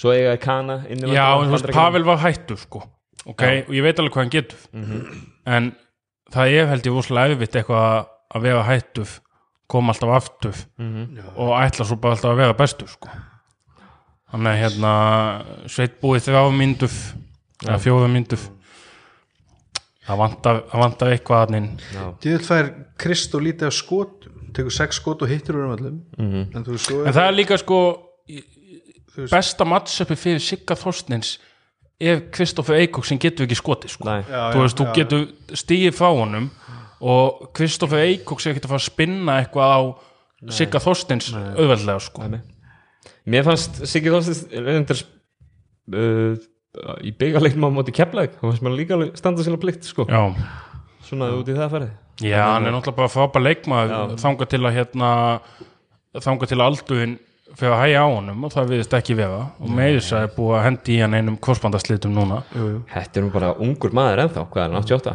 svo eiga Kana inni já, en þú veist, Pavel var hættur sko. Ok, og ég veit alveg hvað hann getur. En það er held ég úrslega erfitt eitthvað að- að vera hættur koma alltaf aftur og ætla svo bara alltaf að vera bestur sko. Þannig að hérna sveit búið þrjá mynduð eða fjóða mynduð það vantar, vantar eitthvað aðnin Djöðl fær Kristó lítið af skotum. Tekur sex skot og hittir úr um öllum. Mhm. en þú veist svo en það er líka sko besta matchupi fyrir Sigga Þorstins ef Kristoffer Eikók sem getur ekki skotið sko. Nei. Já, þú já, veist, þú já, getur stíið frá honum og Kristoffer Eikók sem getur að fara að spinna eitthvað á Sigga Þorstins auðveldlega sko. Nei. Mér fannst Siggi Þorstins uh, í byggaleiknum á móti keflæk þá fannst maður líka alveg standa sína plikt sko. já, svona út í það ferði já, hann er náttúrulega bara frábær leikmaður þanga til að hérna þanga til að alduðin fyrir að hæja á honum og það viðist ekki vera. Og með þess að er búið að hendi í hann einum korsbandaslitum núna. Þetta er nú bara ungur maður ennþá hvað er hann, 88?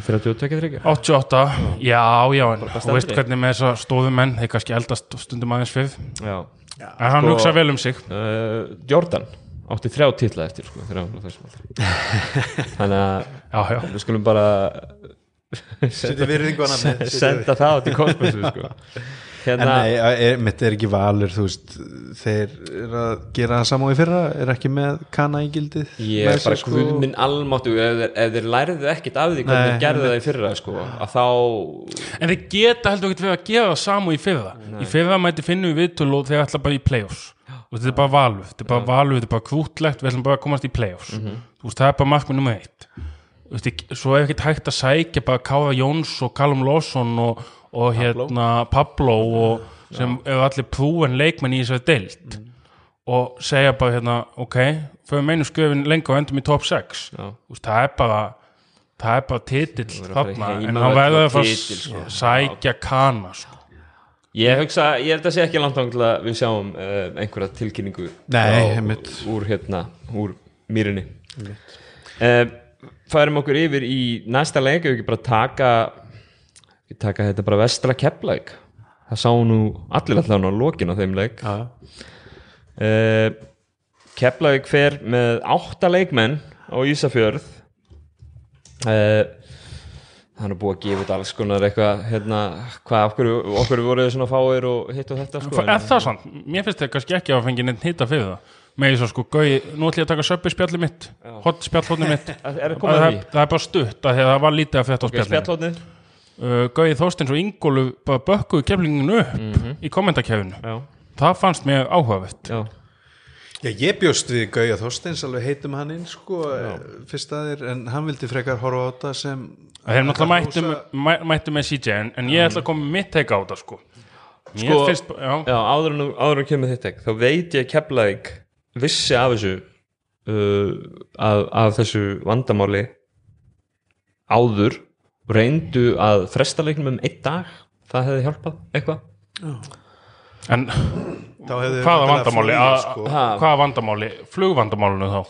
32 þryggja 88, já, já en þú veist hvernig með þessa stóðu menn þeir kannski eldast stundum aðeins Já. En hann Sko- hugsa vel um sig. uh, Jordan átti þrjá titla eftir sko, þegar hann var á þessum aldri. (laughs) þannig að já, já, við skulum bara nafni (laughs) senda það át í kosmosu sko. (laughs) En hérna, nei, er, mitt er ekki valur þú veist, þeir eru að gera það saman í fyrra, er ekki með kana í gildið ég er bara sko. sko... minn almáttu ef, ef þeir lærðu ekkit af því hvernig Nei, þeir gerðu það í fyrra sko, að þá en þeir geta heldur ekki verið að gera það samu í fyrra. Í fyrra mæti finnum við viðtölu og þeir ætla bara í playoffs. Og þetta er bara valur, þetta er bara valur þetta er bara krútlegt, við ætlum bara að komast í playoffs. Þú veist, það er bara markmið nummer eitt. Svo er ekkert hægt að sækja bara Kára Jóns og Callum Lawson og, og hérna Pablo og sem eru allir prúin leikmenn í þessari deild og segja bara hérna, ok fyrir meinu sköfin lengur og endum í top 6 Já. Þú veist, það er bara það er bara titill þarna en hann verður að fara sko. að sækja kana sko. ég hugsa, ég held að sé ekki langt án til að við sjáum uh, einhverja tilkynningu Nei, einmitt. úr hérna, úr mýrinni uh, færum okkur yfir í næsta leik ef við ekki bara taka ekki taka þetta bara vestra keppleik það sá nú allir allan á lokin á þeim leik. Uh, Keflavík fer með átta leikmenn á Ísafjörð. Uh, það er nú búið að gefa út alls konar eitthvað hérna, hvað okkur, okkur voruð svona fáir og hitt og þetta sko, er það sant? Mér finnst það kannski ekki að fengi neitt hitta fyrir það. Með því svo sko, gauði, nú ætlum ég að taka söpbi spjalli mitt. Hot spjallhóðni mitt. Er það það, að það, er bara stutt að að það var lítið að frétta á Okay, spjallhóðnið uh, Gauði Þorsteins og Ingólu bara bökkuðu keflinginu upp í kommentarkefinu já, það fannst mér áhugavert. Já, Já, ég bjóst við Gauja Þorsteins alveg heitum hann inn sko, fyrst að þér, en hann vildi frekar horfa á þetta sem að þeir náttúrulega mættu, mættu með CJ en, en ég ætla að koma mitt teika á þetta sko. Sko- finnst, já, já áður en áður en kemur þetta þá veit ég að Keflavík vissi af þessu uh, af, af þessu vandamáli áður reyndu að fresta leiknum um einn dag það hefði hjálpað eitthvað. En þá hefði hvaða vandamáli sko. Hvaða vandamáli, flugvandamálinu þá?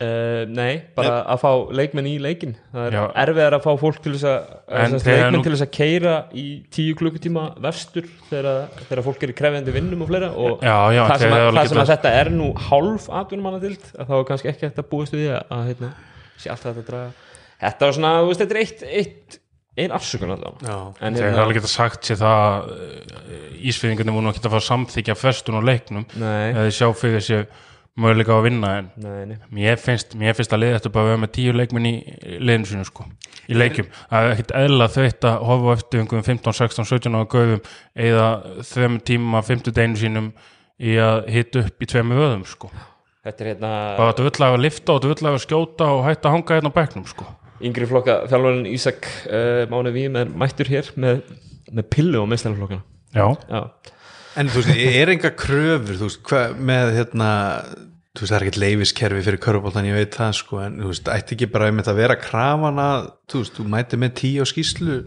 Uh, nei, bara að fá leikmenn í leikin það er Já. erfiðar að fá fólk til þess að, að leikmenn nú- til þess að keira í tíu klukkutíma vestur þegar, þegar fólk er í krefjandi vinnum og fleira og Já, já, það, sem að, það sem að þetta er nú hálf atvinnumannadild að þá er kannski ekki hægt að búast við því að, að hérna, sé alltaf þetta að draga þetta var svona, þú veist, þetta er eitt, eitt ein afsökun allavega. Já. en þegar það hérna, alveg geta sagt sér það ísfeyðingarnir voru nú ekki að að samþykja frestun á leiknum. Nei, eða sjá fyrir sér möguleika að vinna en nei, nei. mér finnst, mér finnst að liða þetta bara að vera með tíu leikminn í liðinu sinu sko í leikjum, það er ekkit eðla þveitt að horfa eftir einhverjum 15, 16, 17 ára gauðum eða þreim tíma 50 deginu sínum í að hita upp í tveimur vöðum sko. Þetta er hérna bara þetta vill að lifta og þetta vill að skjóta og hætta að hanga hérna á bekknum sko yngri flokka þjálfarinn Ísak uh, Máni Vím er mættur hér með, með pillu á meðstæðanflokkana já, já. En þú veist, er enga kröfur þú veist, hvað með hérna þú veist, það er ekkert leifiskerfi fyrir körfbóltan ég veit það sko, en þú veist, ætti ekki bara einmitt að vera krafan að, þú veist, þú mæti með tíu á skýslu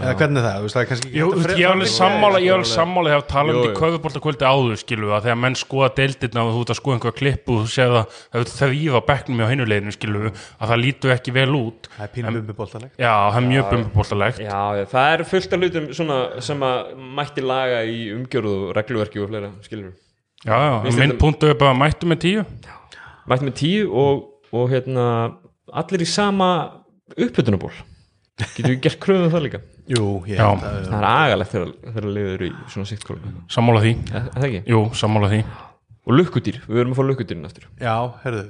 eða hvernig er það, þú veist, það er kannski ekki Jú, ég er alveg sammála ég er alveg sammála þegar Jú, talandi jú. köfubóltakvöldi áður skilu að þegar menn skoða deildirna og þú ert að skoða einhverja klippu og þú séð að það er þrýfa bekknum á hinuleginu skilu að það lítur ekki vel út. Það er pínum bumbubóltanlegt já, það er mjög bumbubóltalegt Já, já, það er fullt af hlutum svona sem að mætti laga í umgjörðu og regluverki og fleira, skilur já, já, minn punktu er bara mættu með tíu. Mætti með tíu og, og hérna allir í sama uppbytunaból Getur við gert kröfum það líka Jú, ég Já. held að það er agalegt þegar, þegar liður í svona sittkóla sammála því, er það ekki? jú, sammála því og lukkudýr, við verum að fá lukkudýrin aftur Já, herðu,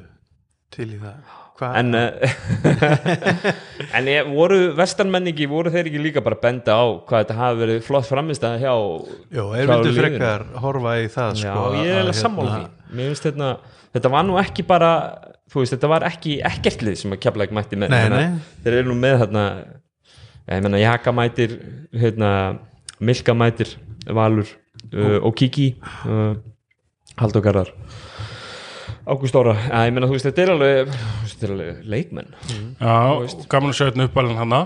til í það Hvað? en uh, (laughs) en ég, voru vestanmenningi, voru þeir ekki líka bara að benda á hvað þetta hafi verið flott framistæða hjá Jó, er liðinu? frekar horfa í það Já, sko, ég er að, alveg sammála því Mér finnst þetta, þetta var nú ekki bara þú veist, þetta var ekki ekkert lið sem að kepla ekki mætti með Nei, að nei. þeir eru nú með þarna ég meina Jaka mætir hérna, Milka mætir Valur uh, og Kiki uh, Haldur Garðar Ágúst Óra, ég meina þú veist, þetta er alveg þetta er alveg leikmenn. Já, gaman að sjá þetta uppalinn hana.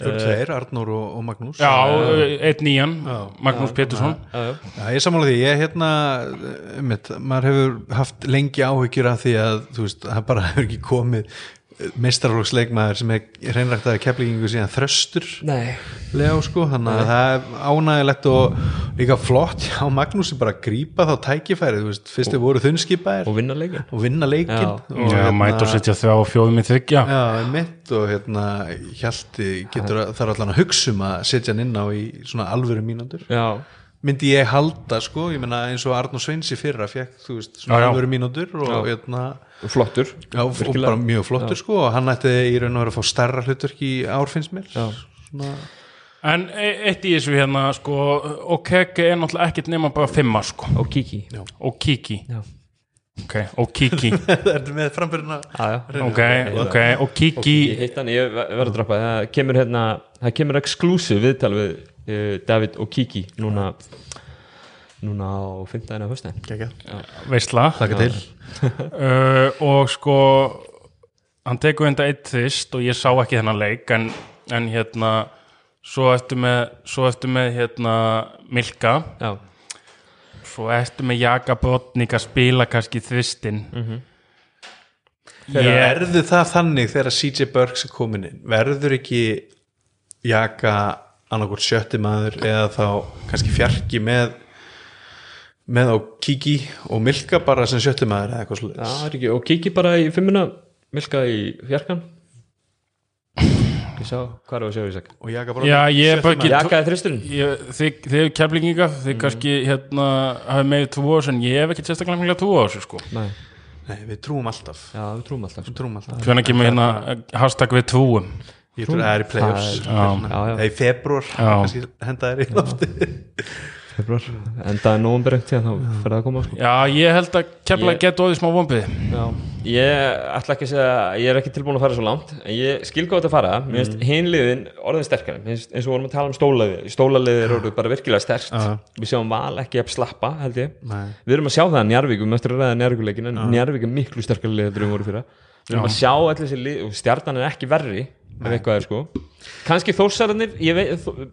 Þú tveir, Arnór og, og Magnús. Já, einn nýjan, Magnús Pétursson. Já, já. Já, ég er sammála því, ég hérna mitt, maður hefur haft lengi áhyggjur af því að, þú veist, það bara (laughs) hefur ekki komið meistarflóksleikmaður sem er hreinræktaði keflingingu síðan þröstur. Nei, lega sko, þannig að það er ánægilegt og líka flott. Á Magnúsi bara að grípa þá tækifærið, þú veist, fyrst þau voru þunnskipaðir. og vinna leikin og vinna leikinn. Já. og, já, mæta og setja þjá fjóðum í þryggja Já, mitt og hérna Hjalti getur að, þarf allan að hugsa um að setja hann inn á í svona alvöru mínútur. Já, myndi ég halda sko, ég meina eins og Arnó Sveins í fyrra fekk, þú veist, svona Já, já. mínútur og hérna, flottur já, og bara mjög flottur sko og hann ætti í raun og vera að fá starra hlutverk í ár finnst mér. Já. svona, en e- eitt í þessu hérna sko, og kekki er náttúrulega ekkert nema bara fimma sko, og Kiki. Já. og kiki. Já, ok, og kiki. (laughs) Það er með framfyrirna já, já. ok, ok, og kiki ég hitt hann, ég ver- verð að droppa. Það kemur hérna, það kemur exclusive viðtal við David og Kiki núna núna á 15. að hösta veistla uh, og sko hann tekur enda eitt þvist og ég sá ekki þennan leik en, en hérna svo eftir með, svo eftir með hérna Milka. Já, svo eftir með Jaka Botnik að spila kannski þvistin Þegar verður það þannig þegar CJ Burks er komin inn verður ekki jaka annarkvort sjötti maður eða þá kannski fjarki með með á Kiki og Milka bara sem sjötti maður eða eitthvað er ekki. Og Kiki bara í fimmuna Milka í fjarkan. Ég sá, hvað er það að sjá í seg og jaka bara Já, ég bara sjötti ekki- maður. Jakaði þristurinn. Ég, þið, er keflinginga þið kannski hérna hafið með tvo ás en ég hef ekki sérstaklega mikla tvo ás sko. Nei, Nei, við trúum alltaf. Já, við trúum alltaf við trúum alltaf. Hvernig kemur hérna hashtag við tvúum ég trúum að það er í playoffs Það í februar henda þær í lofti februar, endaði eftir þá fyrir það að koma sko. Já, ég held að kefla Ég- geta óðið smá vombið Já, ég ætla ekki að segja ég er ekki tilbúin að fara svo langt en ég skil hvað þetta að fara, mér finnst hinliðin orðin finnst eins og vorum að tala um stólaliði stólaliði eru bara virkilega sterkt. Já. við sjáum val ekki að slappa held ég. Nei. við erum að sjá það að Njarvík, við möttum að ræða Njarvíkuleikin en Njarvík er miklu sterkari lið við við erum að sjá allir þessi lið og stjarnan er ekki verri ef eitthvað er sko. Kannski þórsararnir,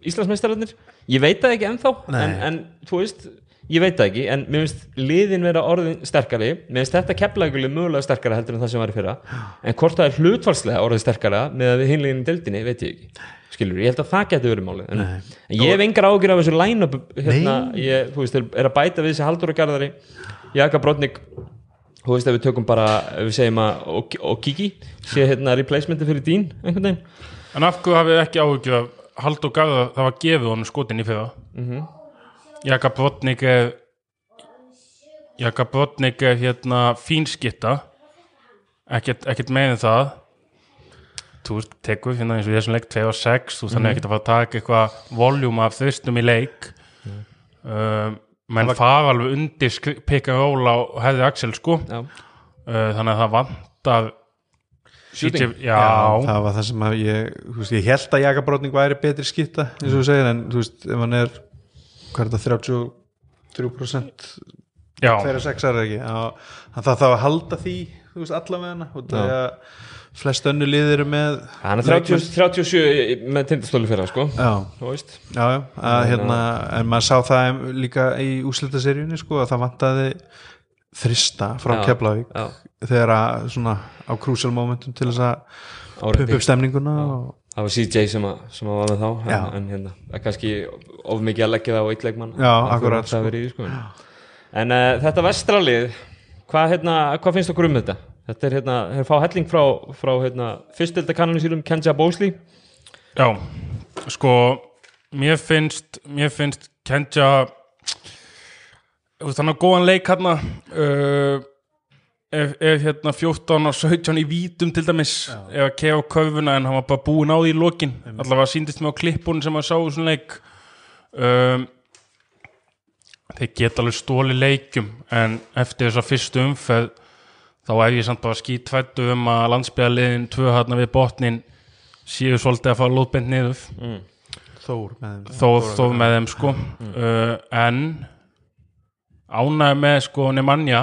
Íslandsmeistararnir ég veit það ekki ennþá en, en þú veist, ég veit það ekki en mér finnst liðin vera orðin sterkari. Mér finnst þetta kepplaðugulið mögulega sterkara heldur en það sem var í fyrra. En hvort það er hlutfalslega orðið sterkara með að við hinlegin í deildinni, veit ég ekki. Skilur, ég held að það getur verið málið en, en ég hef engar ágjur af þessu line-up hérna, ég, þú veist, er, að bæta við þessi Haldur og Garðari, Jaka Brotnik þú veist, ef við tökum bara við segjum að, og, og Kiki sé hérna replacementi fyrir Dín, einhvern veginn. En af hverju hafið ekki áhugju að Haldur Garða það var gefið honum skotin í fyrra. Mm Mhm. -hmm. Jaka Botnik er Jaka Botnik er hérna fínskitta. Ekkert, ekkert meðin það. Þú tekur hérna eins og í þessum leik 2 og 6, þú þannig ekkert að fara að taka eitthvað voljúm af þvistum í leik. Um, menn fara alveg undir pick and roll á hefði Axel sko. Já, uh, þannig að það vantar Shooting. já, Já, það var það sem að ég þú veist, ég held að jakabrótning væri betri skipta eins og þú segir, en þú veist, ef hann er hvað er þetta, 33% já, þeirra sexar er ekki? Já, hann þarf þá að halda því þú veist, allavega út af því að flest önnu liðir með hann er 30, 37 með tindastóli fyrir sko. Já, þú veist, já, já, að, hérna, en maður sá það líka í úslitaseríunni sko, að það vantaði þrista frá Keflavík þegar að svona á crucial momentum til þess að pumpa upp stemninguna og, það var CJ sem, að, sem að var með þá Já. en, hérna, kannski of mikið að leggja það á eitt leikmann. Já, Af hverju akkurat, það verið í, því, sko. en uh, þetta vestralið hvað, hérna, hvað finnst okkur um þetta? Þetta er hérna, þeir fá helling frá, frá hérna, fyrstilda kanninu sínum Kenja Bósli já sko mér finnst mér finnst Kenja hann har góðan leik hann uh, ef, ef hérna 14 og 17 í vítum til dæmis ef að kefa köfuna en hann var bara búinn á því í lokin. Allavega síndist mig á klippun sem að sá svona leik. Um, þeir geta alveg stóli leikjum en eftir þessa fyrstu umferð þá er ég samt bara skítvættu um að landsbygðaliðin tvö hann við botnin séu svolítið að fara lóðbend niður. Þór með þeim. Þó, þó með þeim sko. Uh, en ánægði með sko Nemanja.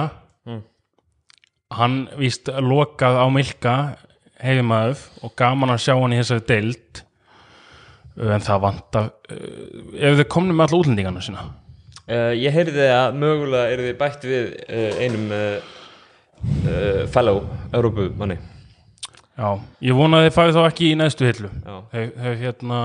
Hann víst lokað á Milka heimæður og gaman að sjá hann í þessari deild. Uh, en það vantar uh, ef þið komnum með alla útlendingana sína? Uh, Ég heyrði að mögulega eru þið bætt við uh, einum uh, fellow Európu manni Já, ég vona að þið fæði þá ekki í neðstu hillu. Hef hérna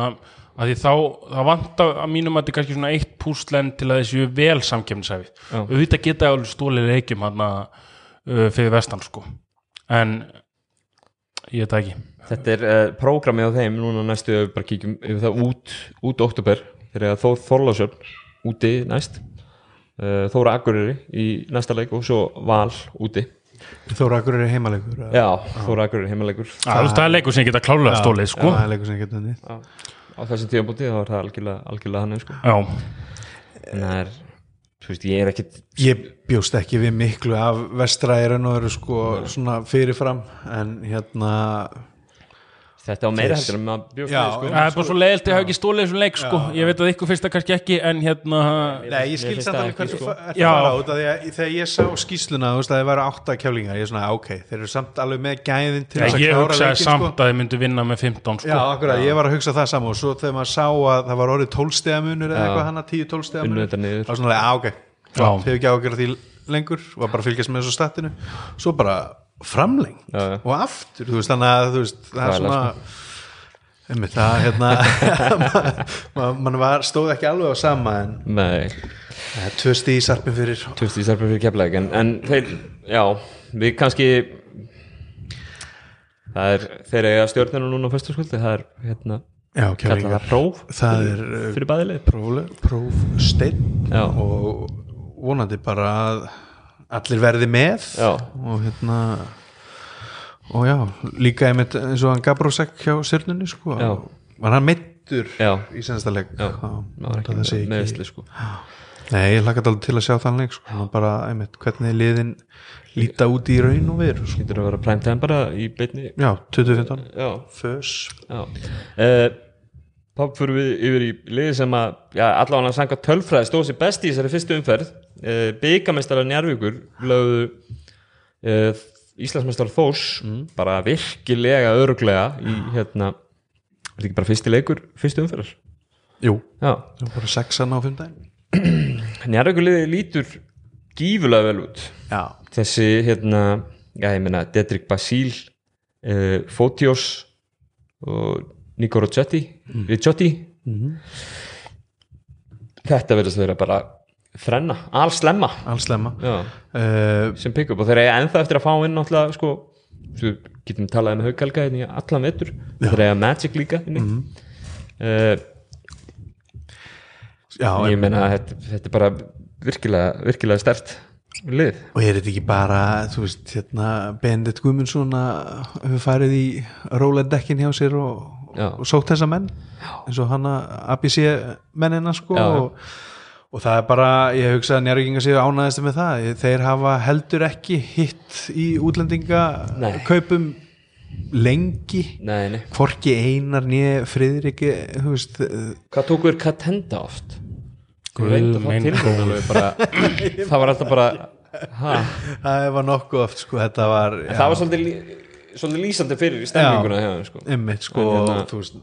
að því þá, það vantar að mínum að þetta er kannski svona eitt púslen til að þessu vel samkefnisæfi Já. auðvitað geta alveg stólið leikjum hann uh, fyrir vestan sko. En ég veit ekki. Þetta er uh, prógramið á þeim núna næstu bara kíkjum yfir það út út oktober þegar Þór Þorlásjörn úti næst. Uh, Þóra Akureyri í næsta leik og svo Val úti Þór Akur er heimalegur? Já, Þóra Akureyri heimalegur. Það, það er leikur sem geta klálega stólið sko. Já, það er leikur sem getur henni á þessum tíðanbúti þá er það algjörlega, algjörlega hann sko. Já, en það er, þú veist, ég er ekkit Ég bjóst ekki við miklu af vestræðirinn og eru sko svona fyrirfram en hérna þetta á meira heldur en maður Já, við sko. það er bara svo leiðilt að hafa ekki stólið þessum leik sko ég veit að ykkur finnst það kannski ekki en hérna Nei, ég Mér skil finnst samt það alveg sko. fa- ertu Já. að fara út af því að þegar ég sá skýsluna þú veist að það væri átta kjálingar ég er svona, ok, þeir eru samt alveg með gæðin til þess að ég klára hugsaði leikinn, samt sko. að þið myndu vinna með 15 sko Já, akkurat, ég var að hugsa það saman og svo þegar maður sá að það var orðið tólstegamunur það var lengur var bara að fylgjast með þessu statinu svo bara framleng Já, já. og aftur, þú veist, þannig að veist, það er svona einmitt, það, hérna (laughs) (laughs) mann man var, stóð ekki alveg á sama en Nei, það er tvö stíð í sarpin fyrir tvist í sarpum fyrir keflæk en, en þeir, já, við kannski það er þeir eiga stjórnina núna á föstaskvöldi það er, hérna, já, það próf það er uh, fyrir bæðileg próf, prófsteinn Já. og vonandi bara að allir verði með Já. og hérna og já, líka einmitt eins og hann Gabrósek hjá Sörnunni sko Já. var hann meittur Já. í Já, Já, það ekki sé meðsli sko Nei, ég hlakka alveg til að sjá þann leik sko. bara einmitt hvernig liðin líta út í raun og veru sko. Getur að vera prime time bara í beinni Já, 2015 Já, Fös já Pápp fyrir við yfir í liði sem að allavega hann sanga tölfræði stóð sér best í þessari fyrstu umferð uh, byggamestara Njarvíkur lögðu uh, Íslandsmeistar Þós bara virkilega öruglega í hérna er þetta ekki bara fyrsti leikur, fyrstu umferðar? Jú, það bara sexan á (clears throat) Njarvíkur liði lítur gífulega vel út. Já, þessi hérna, já ég meina Dedrick Basíl uh, Fotios og Nico Roccetti Ricciotti þetta verðist að vera bara þrenna, alslemma alls lemma já, uh, sem pick up og þeir eiga ennþá eftir að fá inn náttúrulega sko, svo getum við talað með haugkalga hérna í allan vetur, þeir eiga Magic líka inni uh, Já, ég meina þetta, þetta er bara virkilega, virkilega stert lið. Og er þetta ekki bara, þú veist, hérna, Bendit Guðmundsson að hefur farið í róledekkin hjá sér og, og sótt þessa menn? Eins og hann að ABC mennina sko já. og, og það er bara, ég hugsa að njárvíkinga séu ánæðist með það, þeir hafa heldur ekki hitt í útlendinga Nei. kaupum lengi nei, nei. hvorki einar nýja friðriki þú veist, hvað tóku þér Katenda oft? Guð það alveg bara, (laughs) það var alltaf bara ha, það var nokkuð oft sko, þetta var, það var svolítið, lí, svolítið lýsandi fyrir stemninguna hjá þeim, sko. Einmitt, sko, En hérna- þú veist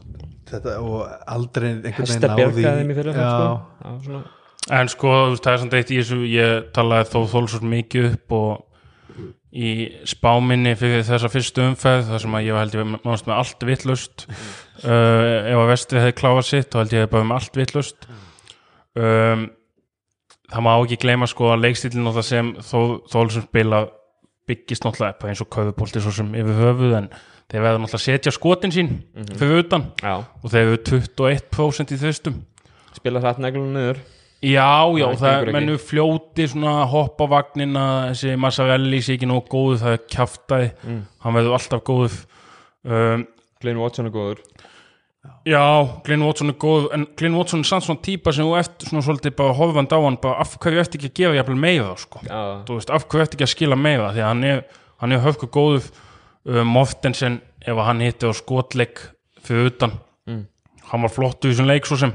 þetta, og aldrei einhvern veginn Hesta náði bjargaði þeim í fyrir já, sko. Já, svona, En sko, það er samt eitt í þessu ég talaði þó þólsvort mikið upp og í spáminni fyrir þessa fyrstu umferð þar sem að ég held ég með allt vittlust uh, ef að vestri hefði kláðað sitt þá held ég bara með allt vittlust um, það má ekki gleyma sko að leikstílinn og það sem þó, þólsvort spila byggist náttúrulega eins og köfubólti svo sem yfir höfuð en þeir verða náttúrulega að setja skotin sín fyrir utan Já, og þeir eru 21% í þvistum spila hratt neglunum niður Já, já, Það það gengur er ekki. mennu fljóti svona hoppa vagnina, þessi Massarelli sé ekki nóg góðu, það er kjaftaði Mm. hann verður alltaf góðu um, Glenn Watson er góður Já, Glenn Watson er góð en Glenn Watson er samt svona típa sem þú eftir svona svolítið bara horfand á hann bara af hverju eftir ekki að gefa jafnvel meira sko. Þú veist, af hverju eftir ekki að skila meira því að hann er, hann er höfku góðu uh, Mortensen, ef hann hitti á skotleik fyrir utan Mm. hann var flottu í þessum leik svo sem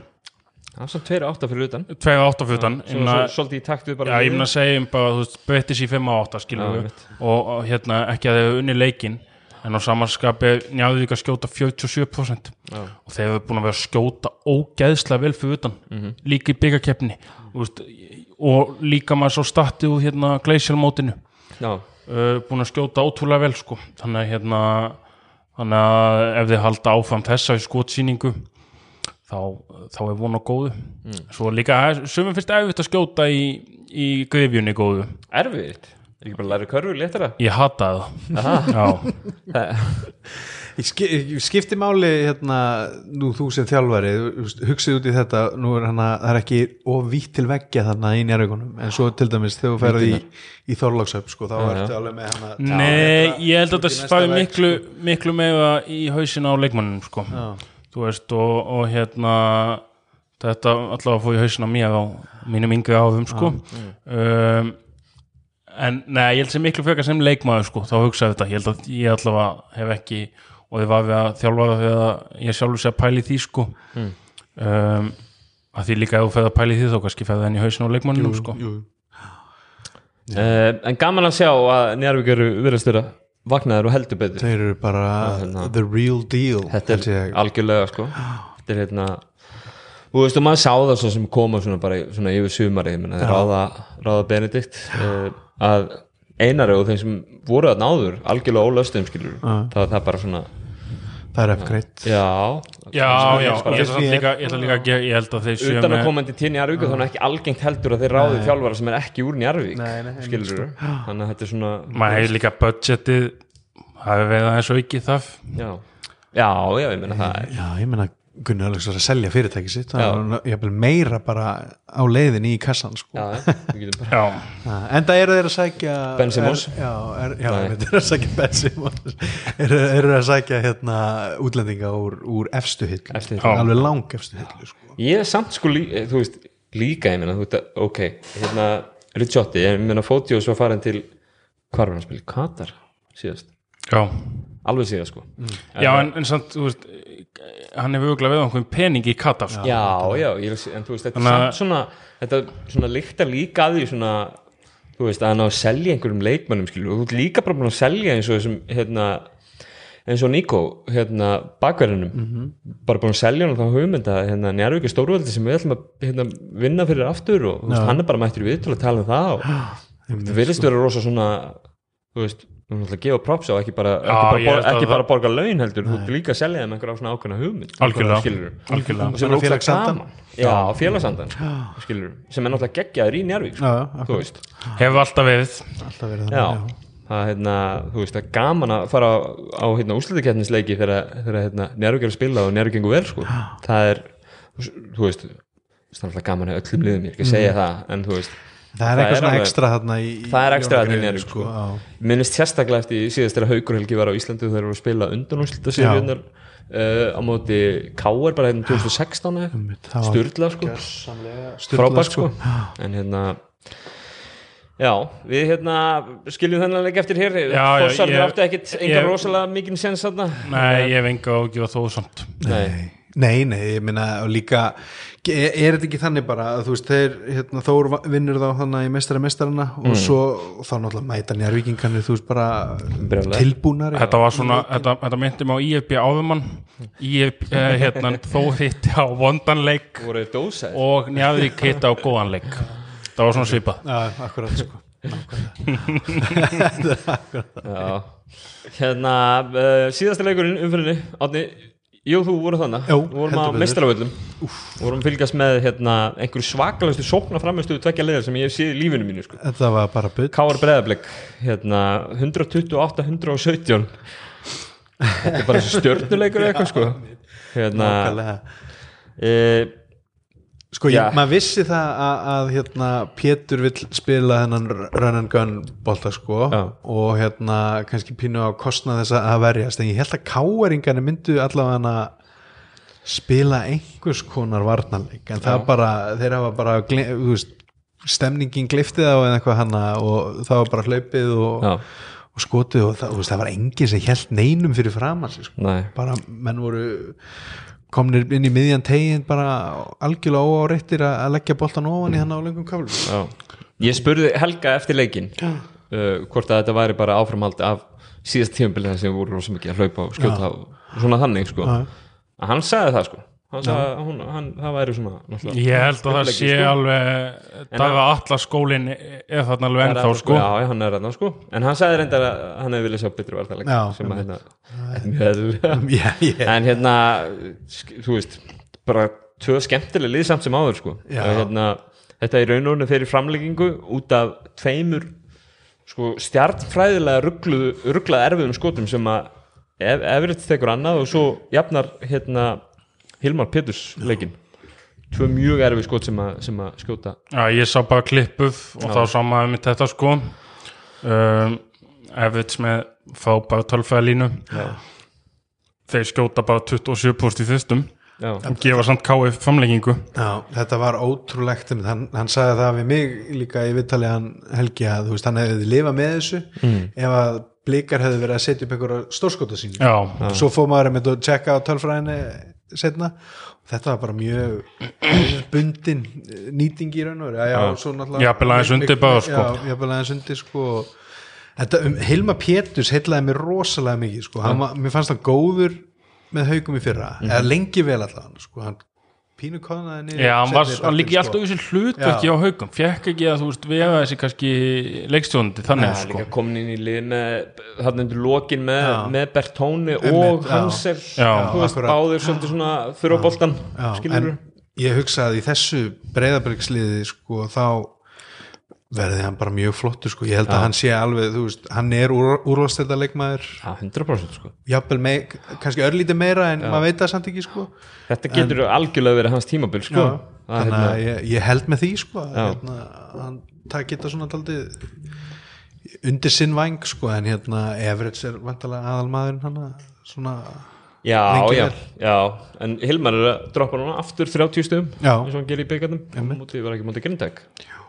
það er svona 2-8 fyrir utan. 2-8 fyrir utan Svo, svo, Svolítið í taktu bara Já, ég meina að segja um bara, þú veist, breytis í 5 á 8 skilur við og, hérna ekki að þeir eru unni leikin en á samanskapi njáðu að skjóta 47% Já. og þeir eru búin að vera að skjóta ógeðslega vel fyrir utan, Mhm. líka í byggakeppni veist, og líka maður svo statið úr hérna gleisjálmótinu Já, uh, búin að skjóta ótrúlega vel sko. þannig að hérna þannig að ef þið halda áfram þessa í skotsýningu þá, þá er von á góðu. Mm. svo líka, sumum finnst erfitt að skjóta í, í grifjunni góðu. Erfitt? Er ekki bara að læra körfur léttara? ég hata það. (laughs) Ég ski- ég skipti máli hérna, nú þú sem þjálfari hugsið út í þetta nú er hana, það er ekki of vítt til veggja þarna í njárvíkunum en svo til dæmis þegar þú ferði í, í Þorlákshöp sko, þá ertu alveg með hana Nei, ég held að þetta næsta fæði vegg, miklu, miklu meira í hausin á leikmannum sko. Já. Þú veist og, og hérna þetta allavega hausin á mér á mínum yngri áfum sko. um, en nei, ég held sem miklu frekar sem leikmaður sko, þá hugsaði þetta, ég held að ég allavega hef ekki og þið var við að þjálfa það þegar ég sjálfur sé að pæli því sko Mm. um, að því líka ef þú feð að pæli því þá kannski enn í hausin á leikmannum sko. jú, Uh, en gaman að sjá að Njarvík eru virðast vera vaknaður og heldur betur. Þeir eru bara hérna. the real deal Þetta er algjörlega sko. Þetta er hérna Þú veist, og maður sá það svo sem koma svona bara svona yfir sumari, þeir ráða, ráða Benedikt uh, að einari og þeim sem voru að náður algjörlega ólöstum skilur það það bara svona, það er upgrade já. Já, já, ég ætla samt líka, ég ætla líka að ge- ég held að þeir séu utan að komandi til Njarvík þannig ekki algengt heldur að þeir ráði þjálfara sem er ekki úr Njarvík skilur þannig að þetta er svona maður hefur líka budgetið hafi verið aðeins aukið það já, já, já, ég meina það já, ég meina Gunnar Alex var að selja fyrirtæki sitt það jafnvel meira bara á leiðin í kassan sko. já, já, við getum bara Já, (laughs) Ah, Enda eru þeir að sækja Ben Simmons. er, Já, er, þeir eru að sækja Ben Simmons. Eru, eru að sækja hérna útlendinga úr, úr efstu hillu. Alveg lang efstu hillu sko. ég er samt sko lí, veist, líka ég meina, þú veist, ok hérna, Ricciotti, ég meina Fótiós var farin til hvar var hann að spila, Katar síðast, já, alveg síðast sko. Já en, en samt, þú veist hann hefur auðvitað við einhvern pening í Katar sko. já, já, ég, en þú veist, þetta er Þannig samt svona þetta svona líktar líka að því svona þú veist, að hann á að selja einhverjum leikmönnum skilur, og þú líka bara búin að selja eins og þessum, hérna eins og Nico, hérna, bakverðinum. Bara búin að selja hann þá hugmynd að hérna, njárvík er stórvöldi sem við ætlum að hérna, vinna fyrir aftur og veist, hann er bara mættur við til að tala um það og (gasps) það verðist vera rosa svona þú veist, þú veist að gefa props á ekki bara, Já, ekki bara, ekki bara borga laun heldur, þú ert líka að selja þeim einhverja svona ákveðna hugmynd. Algjörlega. sem er gaman. Já, félagsandan skilur, sem er náttúrulega geggjaður í njárvík sko, hefur alltaf verið. Alltaf verið þannig já. það er hérna, þú veist, það er gaman að fara á, á hérna, úslitakeppnisleiki þegar, hérna, njárvík er að spila og njárvík gengur vel sko. það er, þú veist það er alltaf gaman að öllum liðum ég er ekki að segja það, en þú veist það er eitthvað svona ekstra þarna í, það er ekstra þarna í Njárvík, sko. já. minnist sérstaklega eftir síðast þegar Haukur Helgi var á Íslandi þegar voru að spila undan úrslitaseríunar uh, á móti K.R. bara hérna 2016 eða Einmitt, það var styrla sko, frábært sko en hérna já, við hérna skiljum þennan leik eftir hér ég- áttu ekkit enga rosalega mikinn sens þarna nei, ég hef enga ágjur þó samt Nei. Nei, nei, ég minna og líka er, er þetta ekki þannig bara að þú veist þeir, hérna, Þór vinnur þá þannig í mestara mestarana Mm. og svo þá náttúrulega mæta njárvíkingarnir þú veist bara Brjálæði. tilbúnari þetta var svona, þetta, þetta myndi mig á IFB áðumann IFB, eh, hérna, þó hitti á vondanleik og Njarðvík hitti á góðanleik það var svona svipað Já, akkurat sko (laughs) já. hérna uh, síðasta leikurinn umfyrinni Átni, jú þú voru þannig Jú, Við vorum heldur betur. mestaravöllum vorum að fylgjast með hérna, einhverju svakalastu sókna framistu tvekja leiðar sem ég hef séð í lífinu mínu sko. Þetta var bara bull. Káar Breðablik hérna, 128-117 þetta er bara eða eitthvað sko. (laughs) Hérna e, Sko, Já. ég, maður vissi það að, að hérna, Pétur vill spila þennan run and gun bolta sko Já. og hérna kannski pínu á kostnað þess að verjast en ég held að káeringarnir myndu allavega hana spila einhvers konar varnarleik en það bara, þeir hafa bara veist, stemningin gliftið á eða eitthvað hana og það var bara hlaupið og, já, og skotið og það, veist, það var enginn sem held neinum fyrir framan sig sko. nei bara menn voru komnir inn í miðjan tegin bara algjörlega óáreittir að leggja boltan ofan í hann á lengum kaflum já. ég spurði Helga eftir leikin uh, hvort að þetta væri bara áframhald af síðast tímabilið þar sem við vorum rosa mikið að hlaupa og skjóta og svona þannig sko. Já. að hann sagði það sko hann sagði að hann, það væri svona Ég held að það sé sko. alveg Daga Atlas skólin er þarna alveg Það ennþá sko. já, já, hann er þarna sko. En hann sagði reyndar að hann hefði viljað sjá betri vartaleg sem að hérna er já, ég, en hérna þú veist, bara tvö skemmtileg liðsamt sem áður sko. Hérna, þetta er í raun og rauninu fyrir framleggingu út af tveimur sko stjartfræðilega rugglaða erfiðum skotum sem að ef, efrið tekur annað og svo jafnar hérna Hilmar Peturs leikin tvö mjög erfið skot sem að, sem að skjóta. Já, ég sá bara klippuð og þá sá maður mitt þetta sko. Um, Evits með fá bara tölfæðalínu þeir skjóta bara 27 post í fyrstum já, og gefa samt KF framleggingu já, þetta var ótrúlegt. Hann, hann sagði það við mig líka í viðtalið hann Helgi að veist, hann hefði lifað með þessu ef að blikar hefði verið að setja upp einhverja stórskota sín Já, svo fór maður einmitt að tjekka á tölfræðinni setna og þetta var bara mjög bundin nýting í raun og svo náttúrulega Jafnvel aðeins undir bara, sko. já, jafnvel aðeins undir sko. Þetta, um, Hilma Péturs heillaði mér rosalega mikið sko, hann, mér fannst það góður með haugum í fyrra, Mhm. eða lengi vel allavega sko, hann pínu konaði niður Já, hann, hann líki partinn, alltaf í þessu hlutverki á haugum fekk ekki að þú veist vega þessi kannski leikstjóndi þannig er sko. líka komin inn í lið með þarna undir lokin með, með Bertóni og. Hansel. Báðir svolítið svona Já, skilur en ég hugsa að í þessu breyðabriksliði sko þá verði hann bara mjög flottur sko, ég held að hann sé alveg þú veist, hann er úr, úrvalstælda leikmaður Já, 100% sko. Jafnvel með, kannski örlítið meira en maður veit það samt ekki sko. Þetta getur algjörlega verið hans tímabil sko. Já, þannig hérna, að ég, ég held með því sko að Já. hérna, hann það geta svona daldið undir sinn væng sko en hérna Everett er vantalega aðalmaðurinn hann svona já, já, já. En Hilmar er að droppa núna aftur 30 stum Já. eins og hann gerir í byggarnum mútið var ekki mútið grindæk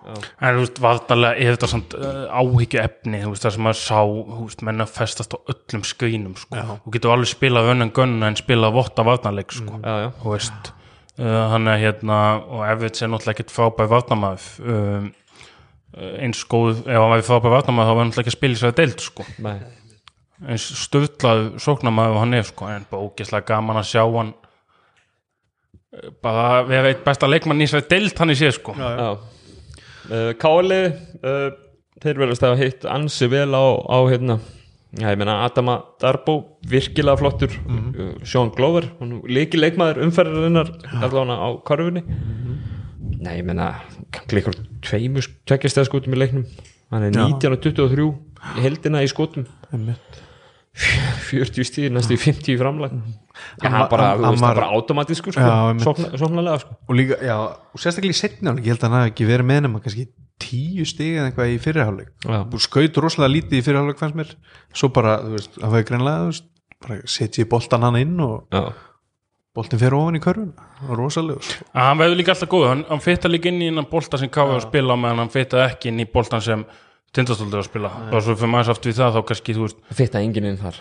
En þú veist, vartalega er þetta samt uh, áhyggju efni, þú veist, það sem maður sá þú veist, menna festast á öllum skeinum sko. þú getur alveg spilað önnan gunna en spilað votta varnarleik sko. Já, já, þú veist uh, hann er hérna, og Evits er náttúrulega ekkert frábæð varnarmæð um, eins góð, ef hann væri frábæð varnarmæð þá var hann náttúrulega ekki að spila í sér deild sko. eins stöðlað sóknarmæð hann er sko, en bara ógeðslega gaman að sjá hann bara vera eitt besta leikmann í sér deild hann í sér sko. Já Káli uh, þeir verðast að hitt ansi vel á, á hérna Já, ég meina Adama Darbo, virkilega flottur. Uh, Sean Glover, líki leikmaður umferðarinnar allavega á korfunni Nei, ég meina klikkar tveimur tveggjastæða skotum í leiknum. Hann er 19 og 23 í heldina í skotum. 40 stíð, næstu í 50 í framlag Já, hann Hann- bara, hann- þú veist, hann hann var- bara automatískur Já, sko, sóknarlega sko. Og líka, já, og sérstaklega í setni áleik, ég held að hann hafi ekki verið með nema kannski tíu stig eða eitthvað í fyrirháleik skaut rosalega lítið í fyrirháleik fannst mér. Svo bara, þú veist, það var greinlega þú veist, bara setji boltan hann inn og Já, boltin fer ofan í körfun rosalega, sko. að hann verður líka alltaf góð hann, hann fyrta líka inn í innan bolta sem KV að spila á meðan hann fyrta ekki inn í boltan sem tindastóldur að spila. Og svo fyrir maður aftur við það þá kannski þú veist fitta enginn inn þar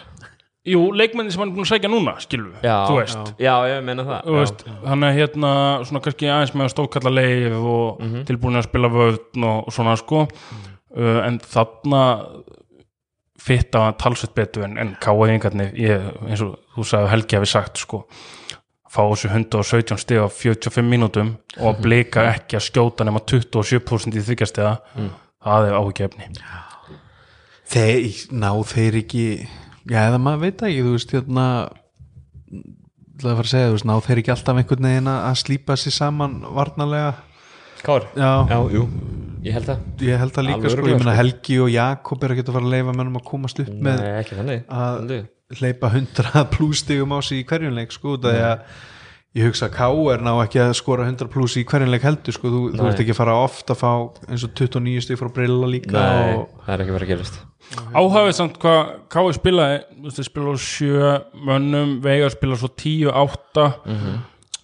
jú, leikmenni sem hann er búin að sækja núna Já, þú veist. Já, ég meina það. Þú veist, hann er hérna svona kannski aðeins með að stókalla leif og tilbúin að spila völdn og, svona sko. Uh, en þarna fitta hann talsveit betur en, en káaðingarnir eins og þú sagði að Helgi hafi sagt sko fá þessu 117 stig á 45 mínútum og blika ekki að skjóta nema 27% í þykjastiða það er áhugjefni þeir, ná þeir ekki já, eða maður veit það ekki, þú veist, hérna það að fara að segja, þú veist, ná þeir ekki alltaf einhvern veginn að slípa sér saman varnarlega? Kár? já, Já, jú. Ég held það. Ég held að líka Alveg sko, ég meina sko. Helgi og Jakob er að geta að fara að leifa mönnum að komast upp með Nei, ekki þannig að hleypa 100 pluss stigum á sig í hverjum leik sko, af því að ég hugsa að K.R. ná ekki að skora 100 pluss í hverjum leik heldur sko, þú, þú ert ekki að fara ofta að fá eins og 29 stig frá Brilla líka Nei, og, það er ekki verið að gerast Áhafið samt hvað Kái spilaði. Þú veist, þeir spilaði á sjö mönnum Veigar spilaði svo tíu, átta.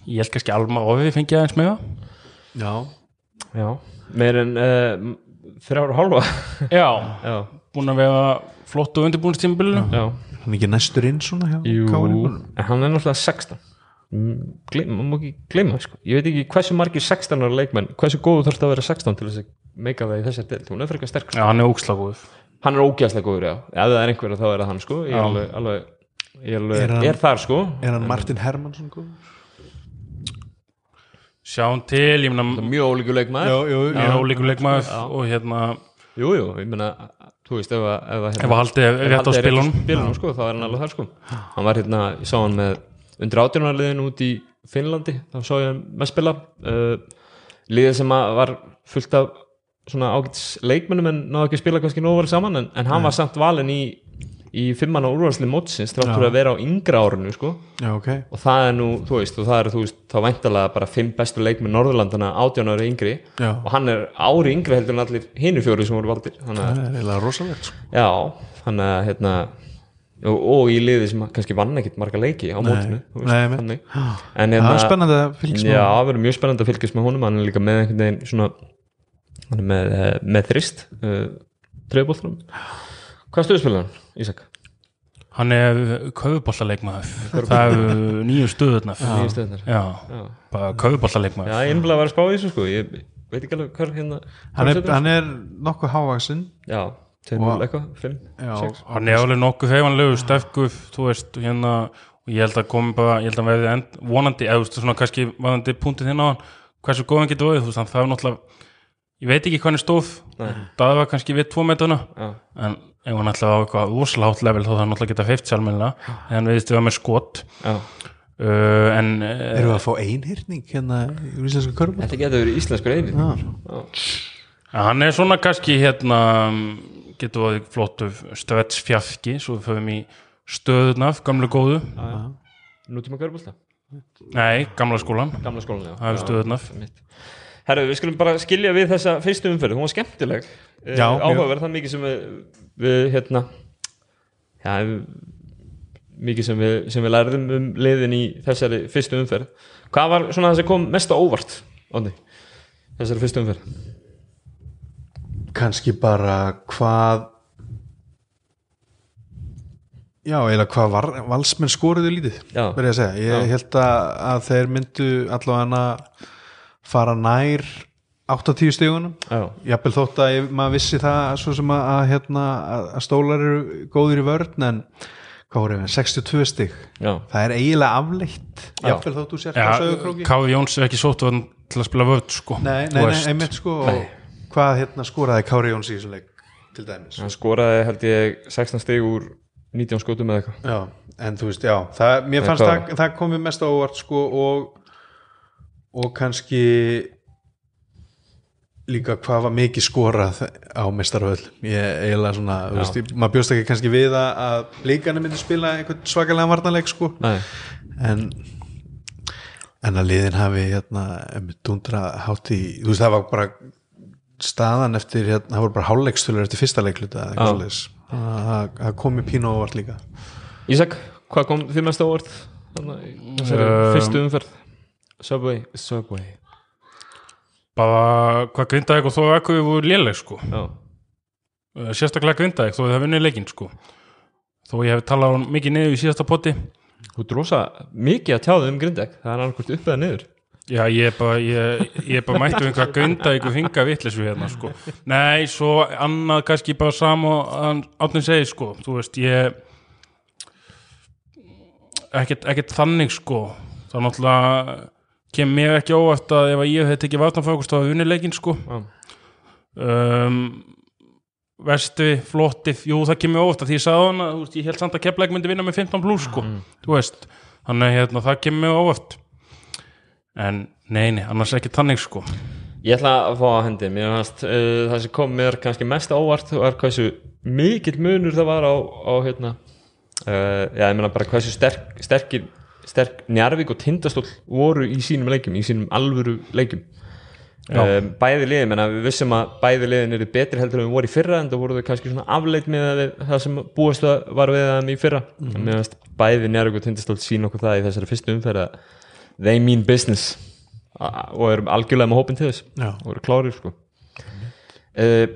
Ég held kannski Alma Ofi fengið aðeins með það já, Já, meir en uh, þrjára og hálfa. (laughs) Já, Já, búin að vega flott og undirbúinistímabilinu já. Hann er ekki næstur inn svona hjá en hann er náttúrulega 16 Mm, gleym, maður má ekki gleyma það, sko. ég veit ekki hversu margir 16 ára leikmenn hversu góðu það að vera 16 til þess að meika það í þessar deild, hún er fyrir ekki sterk sko. Já, hann er ógslagúð hann er ógæslega góður, já, ef það er einhver þá er það hann sko, ég er alveg, alveg, ég er, alveg Er er, hann- þar sko. er hann Martin Hermansson góð? Sjáum til, ég meina mjög ólíku leikmaður. Jú, ég er ólíkur leikmaður og hérna jú, jú, ég meina, þú veist ef að, ef að, ef að haldið er rétt á spilunum. spilunum sko, þá er hann alveg þar sko. Hann var hérna, ég sá hann með undir átjónarliðin út í Finnlandi þá sá ég hann með spila. Uh, liðið sem að var fullt af svona ágætis leikmennum en náðu ekki að spila kannski nógu vel saman en, en hann var samt valinn í í fimmann á úrvarsli mótsins þrátt fyrir að vera á yngra árinu sko. Já, ok. Og það er nú, þú veist, og það er þú veist, þá væntalega bara fimm bestu leikmenn Norðurlandana átján ári yngri. Já. og hann er ári yngri heldur en allir hinu fjóri sem voru valdir. Það er eiginlega rosalegt sko. Já, þannig að hérna og, og í liði sem kannski vann ekkit marga leiki á mótinu nei, það hérna, er spennandi að fylgjast með Já, honum. það verður mjög spennandi að fylgjast með honum. Hann er líka með einhvern veginn svona hann er með, eh, með þrist uh, treyðbóltunum Hvað stöðspilar hann, Ísak? hann er köfubollaleikmaður það er nýju stöðurnar. Nýju stöðnar já, Já, bara köfubollaleikmaður Já ég er bara að spá í þessu sko. Ég veit ekki alveg hver hérna hann, er, hann er nokkuð hávaksinn Já, 2-0 Og- eitthvað, 5, Já. 6 hann er alveg nokkuð hefanlegu sterkur þú veist, hérna og ég held að komi bara, ég held að verði end, vonandi eða svona kannski varðandi punktið þinn á hann hversu góð hann getur verið, þú veist, hann það er náttúrulega ég veit ekki hvað hann stóð. Nei. það var kannski við tvo metruna Já, en ef hann ætlaði á eitthvað hátt level þá það náttúrulega geta feift sjálfmennilega en hann veist við var með skot. Já. Uh, en uh, erum við að fá einhyrning hérna í íslensku körfum Þetta getur verið íslenskur eini. Ja, hann er svona kannski hérna getur að flottu stretch fjafki svo við förum í stöðunaf gamlu góðu, Nútíma körbólta nei, gamla skólan Gamla skólan, já. Það er Herru, við skulum bara skilja við þessa fyrstu umferð, hún var skemmtileg Eh, Já, mjög. áhugaverð, það mikið sem við, við hérna já, mikið sem við, sem við lærðum um liðin í þessari fyrstu umferð hvað var svona það sem kom mest á óvart Óndi, þessari fyrstu umferð kannski bara hvað já, eða hvað var, valsmenn skoruðu lítið Já. verð ég að segja, ég Já. held að, að þeir myndu allavega fara nær 80 stegunum já, jafnvel þótt að ég, maður vissi það svo sem að, að, hérna, að stólar eru góðir í vörn en hvað voru við, 62 stig. Já, það er eiginlega afleitt jafnvel þótt þú sért á ja, sögurkróki Káði Jóns er ekki sótt til að spila vörð sko. Nei, nei, nei, einmitt sko og hvað hérna skoraði Kári Jóns í þessum leik til dæmis? Hann skoraði held ég 16 stig úr 19 skotum eða eitthvað. Já, en þú veist, já, það, mér fannst það, það komið mest á óvart sko og, og kannski líka hvað var mikið skorað á mestarvöld ég eiginlega svona, þú veist, ég, maður bjóst ekki kannski við að, að líkana myndi spila einhvern svakalega varnarleik sko. Nei, en en að liðin hafi hérna, einmitt dundra hátt í, þú veist, það var bara staðan eftir, hérna, það voru bara hálfleikstölu eftir fyrsta leikluta eitthvað það komi pínu á óvart líka. Ísak, hvað kom þið mest á óvart? Þannig, Um, fyrstu umferð Subway, Subway. Bara hvað grindaði og þó ekki við voru léleg sko. Já, Uh, sérstaklega grindaði þó við það vunnið leikinn sko. Þó ég hef talað hann mikið niður í síðasta potti þú drosa mikið að tjáðu um Grindek það er annarkvort upp eða niður. Já, ég er bara, ég, ég er bara mættu einhver grinda ykkur finga vitleysu hérna, sko. Nei, svo annað kannski bara sama og áttin segir, sko. Þú veist, ég ekkert, ekkert þannig, sko. Það er náttúrulega kem mér ekki óvart að ef ég hefði tekið hefði unnið leikinn, sko. Já, Um, vesti, flotti, jú, það kemur óvart að því ég sagði hann að, veist, ég held samt að keplæk myndi vinna með 15 plus, sko. Þú veist, þannig hérna, það kemur óvart. En, nei, nei, annars ekki þannig, sko. Ég ætla að fá að hendi mér fannst uh, það sem kom mér kannski mest á óvart var hversu mikill munur það var á, á hérna uh, já, ég meina bara hversu sterk, sterkir sterk Njarvík og Tindastól voru í sínum leikjum, í sínum alvöru leikjum. Um, bæði liðin, menna við vissum að bæði liðin eru betri heldur en við voru í fyrra en það voru þau kannski svona afleit með það, það sem búast að var við þeim í fyrra. Mm -hmm. meðan bæði Njarvík og Tindastól sín okkur það í þessari fyrstu umferð að they mean business. Og erum algjörlega með hópin til þess. Já. og eru klárir sko. Uh,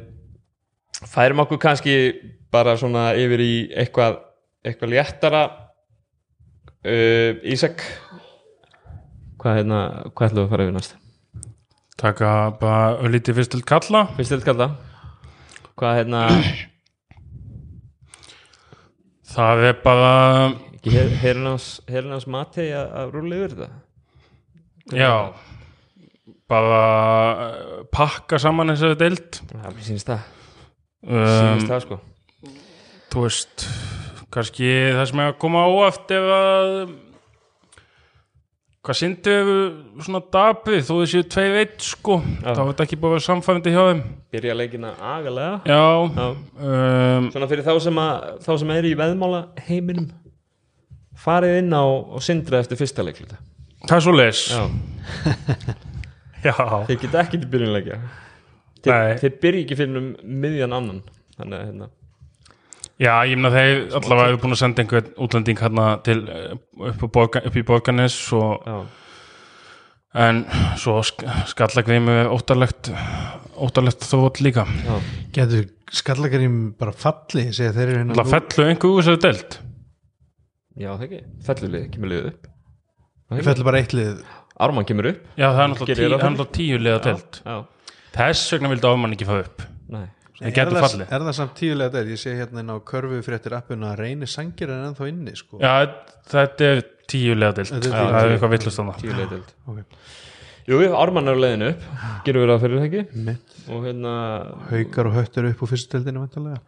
færum okkur kannski bara svona yfir í eitthvað eitthvað léttara uh, Ísak hvað hérna, hvað ætlum við að fara yfir næst? Taka bara öllítið fyrst til kalla. Fyrst til kalla. Hvað hérna, það er bara hans Matei að, að rúla yfir þetta? Já. Bara uh, pakka saman þessari deild. Það er sínst það, um, sínst það sko. þú veist kannski það sem er að koma óaft ef að hvað syndu ef svona dabið þó þessi tvei veit sko. Já. þá er þetta ekki búið að vera samfærandi hjá þeim. Byrja leikina agalega. Já, Já. Um, svona fyrir þá sem, að, þá sem er í veðmála heiminum farið inn á og sindra eftir fyrsta leikluta það er svo leis já, (laughs) já. þeir geta ekki til byrjunleikja þeir, þeir byrja ekki fyrir um miðjan annan. Þannig að hérna Já, ég meina þeir allavega hefur búin að senda einhvern útlending hérna til eh, upp, á borga, upp í borganes og, já, en svo sk skallagvimi óttalegt óttalegt þótt líka. Já, Getur skallagarím bara falli segja þeir eru hérna Það fellu einhver úr þessari deild? Já það ekki. Fellulið kemur liðið upp. Það fellu bara eitt lið. Ármann kemur upp. Já, það er náttúrulega Gerir tí, það það náttúrulega tíu liða já, Þess vegna vildi ámann ekki fá upp. Nei Þeir Er getur það- fallið Er það samt tíulega deild? Ég sé hérna inn á körfu fréttir appuna að reyni sangir en ennþá inni sko. Já, þetta er tíu liða deild Þetta er Það er eitthvað villust þannig tíu leidild Ok. jú, Ármann er á leiðinu upp gerum við það fyrir það ekki Mitt. og hérna Haukar og höttur upp deildinu vantarlega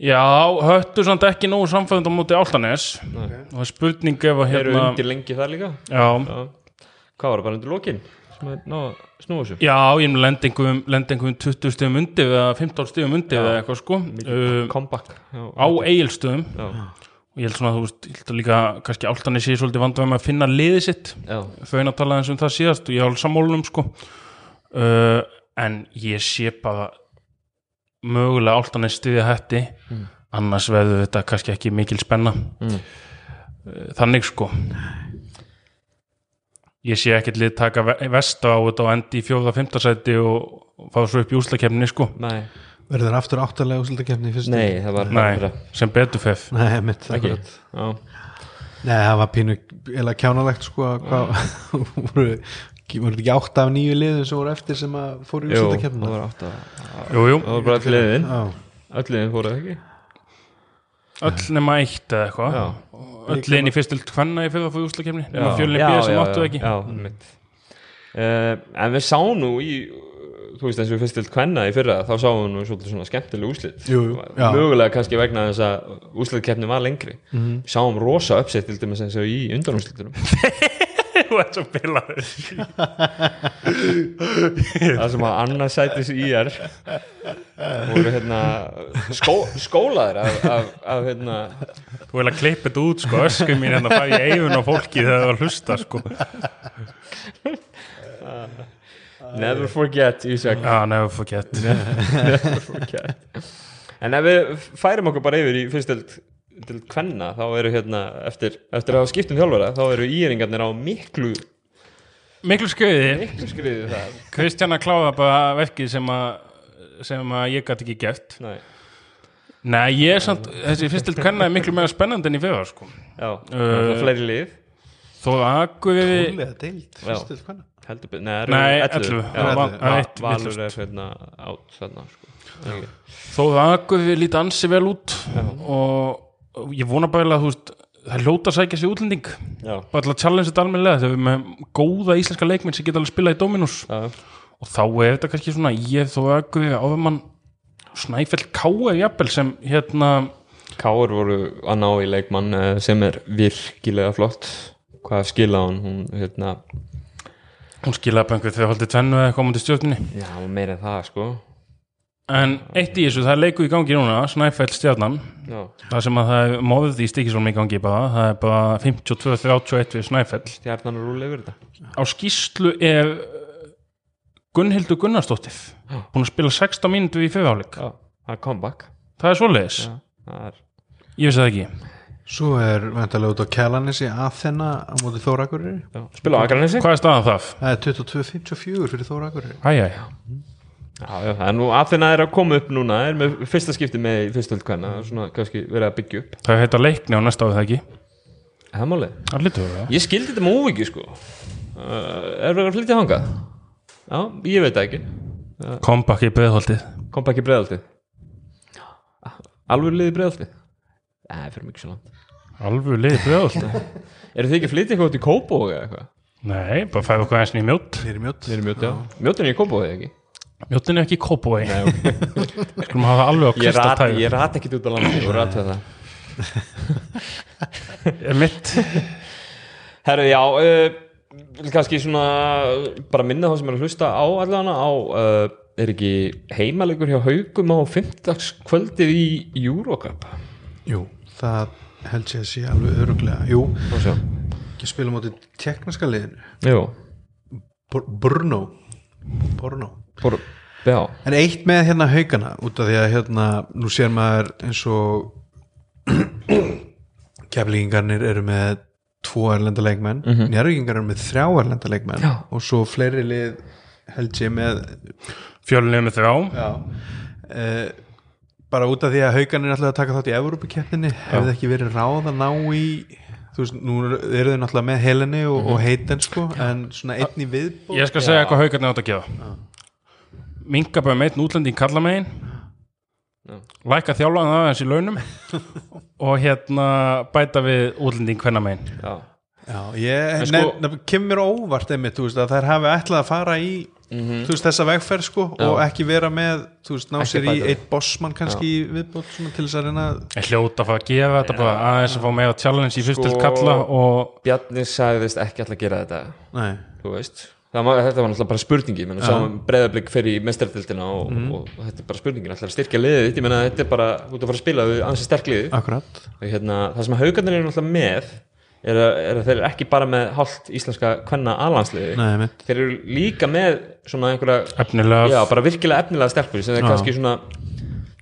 Já, höttu samt ekki nógu samfæðand á móti Áltanes nei. og það spurning ef að eru hérna undir lengi það líka Já, já. hvað var það bara undir lokin sem er ná að snúa þessu. Já, ég með lendingum, lendingum 20 stegum undir eða 15 stegum undir eða eitthvað sko. Uh, comeback. Já, á eigilstöðum og ég held svona að þú veist, ég held að líka kannski áltanir sé svolítið vandvæg með að finna liðið sitt. Þau einn að tala eins um það síðast og ég er alveg sammálunum sko. Uh, en ég sé bara mögulega áltanir stuðið hætti. Annars verður þetta kannski ekki mikil spenna. Mm. Uh, þannig sko ég sé ekkert lið taka ve- vesta á þetta og endi í fjóða fymtasæti og, og fá svo upp í úslakefni sko. Nei, Verður aftur áttalega fyrstu? Nei, það var Nei, sem betur fef Nei, mitt akkurat. já, Nei, það var pínu eða kjánalegt sko að hvað (laughs) voru, voru þetta ekki átt af nýju liðum sem voru eftir sem að fóru í jú, það var átt að Jú, jú, það var bara öll liðin. Já, öll liðin fóru það ekki öll nema eitt eða eitthvað. Já, öll liðin í fyrstild hvenna í fyrir að fóða úslakefni nema Já, býða sem áttu ekki. Já, uh, en við sáum nú í þú veist eins og við fyrst til kvenna í fyrra þá sáum við nú svolítið svona skemmtileg úslit mögulega kannski vegna þess að úslitkeppni var lengri. Mhm. við sáum rosa uppsett til dæmis eins og í undanúslitunum (laughs) Þú ert svo bilaður. Það sem að annarsætis í er voru hérna skó, skólaðir af, af, af hérna Þú vil að klippa þetta út sko. Öskum mín hérna fæ ég eigin á fólki þegar það var að hlusta sko. Never forget Ísak. Já, never forget. Never forget. En ef við færum okkur bara yfir í fyrst til, til kvenna þá eru hérna eftir, eftir að hafa skipt um þjálfara þá eru íringarnir á miklu Miklu skriði. Það Kristjana kláða bara verkið sem að sem að ég gæti ekki gert. Nei, Nei, ég er samt, þessi fyrstild hvenna er miklu meira spennandi enn í fyrra sko. Já, Uh, það er fleiri lið. Þó að Akureyri Ólega deild, fyrstu til hvenna heldur nei, það Nei, 11. 11. Já, Það var- Va- það er eitt Valur er hérna átt sko. Þó að Akureyri líti ansi vel út og og ég vona bara að þú veist það er ljóta að sækja sér útlending. Bara til að challenge þetta almennilega þegar við með góða íslenska leikminn sem geta alveg spilað í Dominus já, og þá er þetta kannski svona ég þó að Akureyri áðumann Snæfell Káa jafnvel sem hérna Káur voru að ná í leikmann eh, sem er virkilega flott. Hvað skila hún? Hún hérna hún skilaði bara einhver þegar haldið tvennu eða komandi stjórninni. Já, meira en það sko en eitt í þessu, það er leiku í gangi núna Snæfell stjarnan. Já, það sem að það er móðið í stikisvólum í gangi bara, það er bara 52-31 við Snæfell. Stjarnan og rúli yfir þetta. Á skýslu er Gunnhildur Gunnarsdóttir að spila 16 mínútu í fyrirháleik Já, það er comeback. Það er svoleiðis, Já, það er ég vissi það ekki. Svo er vantarlega út á Kjalanissi Aþena á móti Þórakurri já. Spila á Akranesi? Hvað er staðan það? Það er 22.54 fyrir Þórakurri Æjæj, Já, já, það er nú Aþena er að koma upp núna er með fyrsta skipti með fyrstöld hvenna svona kannski verið að byggja upp. Það heita leikni á næsta árið það ekki? Það er málið það það Ég skildi þetta með óviki sko. Uh, Er verið að flytja hangað? Já, ég veit það ekki. Comeback í beðholdið Kom bara ekki breiðaltið Alveg liði breiðaltið Nei, fyrir mikið svo langt. Alveg liði beðholdið (laughs) Eru þið ekki að flytja eitthvað út í Kópói eða eitthvað? nei, bara fæðu okkur aðeins nýjum mjótt mjótt er í Kópói ekki? Mjóttin er ekki Kópói (laughs) skulum hafa alveg á Ég rat, kristaltægu ég rat ekkit út á landi og rat það. (laughs) Er mitt. Herru, já uh, kannski svona bara minna þá sem er að hlusta á allavega á uh, er ekki heimalegur hjá haugum á fimmtagskvöldið í Eurocup? Jú, það held ég að sé alveg öruglega Jú, ekki spila móti tekniska liðinu. Jú, Brno. Brno Já, En eitt með hérna haugana út af því að hérna nú sér maður eins og (clears throat) keflingarnir eru með tvo erlenda leikmenn mm -hmm. njárvíkingar eru með þrjá erlenda leikmenn Já. og svo fleiri lið held ég með fjölunni með þrjá. Já, uh, bara út af því að hauganir ætlaði að taka þátt í Evrópukeppninni hefði ekki verið ráð að ná í þú veist, nú eru þau náttúrulega með Heleni og, og Heiten sko, en svona einn í viðbót ég skal segja hvað haugarnir átt að gefa minga bara með einn útlending kalla megin læka þjálfaðan það þessi launum (laughs) og hérna bæta við útlending hvenna megin já. Já, ég, sko, sko- ne, kemur óvart einmitt, þú veist, að þær hafi ætlað að fara í þú veist, þessa vegferð sko og ekki vera með, þú veist, ná sér í eitt bossmann kannski í viðbót svona til þess að reyna en hljóta að fara að gefa þetta bara aðeins að fá meira challenge í fyrstöld Sko- kalla og Bjarni sagðist ekki alltaf að gera þetta. Nei, þú veist var, þetta var náttúrulega bara spurningi menn við sáum breyðablík fyrir í mestardildina og, og, þetta er bara spurningin, alltaf að styrkja liðið þitt? Ég menna þetta er bara, þú ert að fara að spila við ansi sterk liðið. Akkurat. Og hérna, það sem haugarnir eru náttúrulega með er að, er að þeir eru ekki bara með hálft íslenska kvenna mitt þeir eru líka með svona einhverja efnilega já, bara virkilega efnilega sterkur sem er kannski svona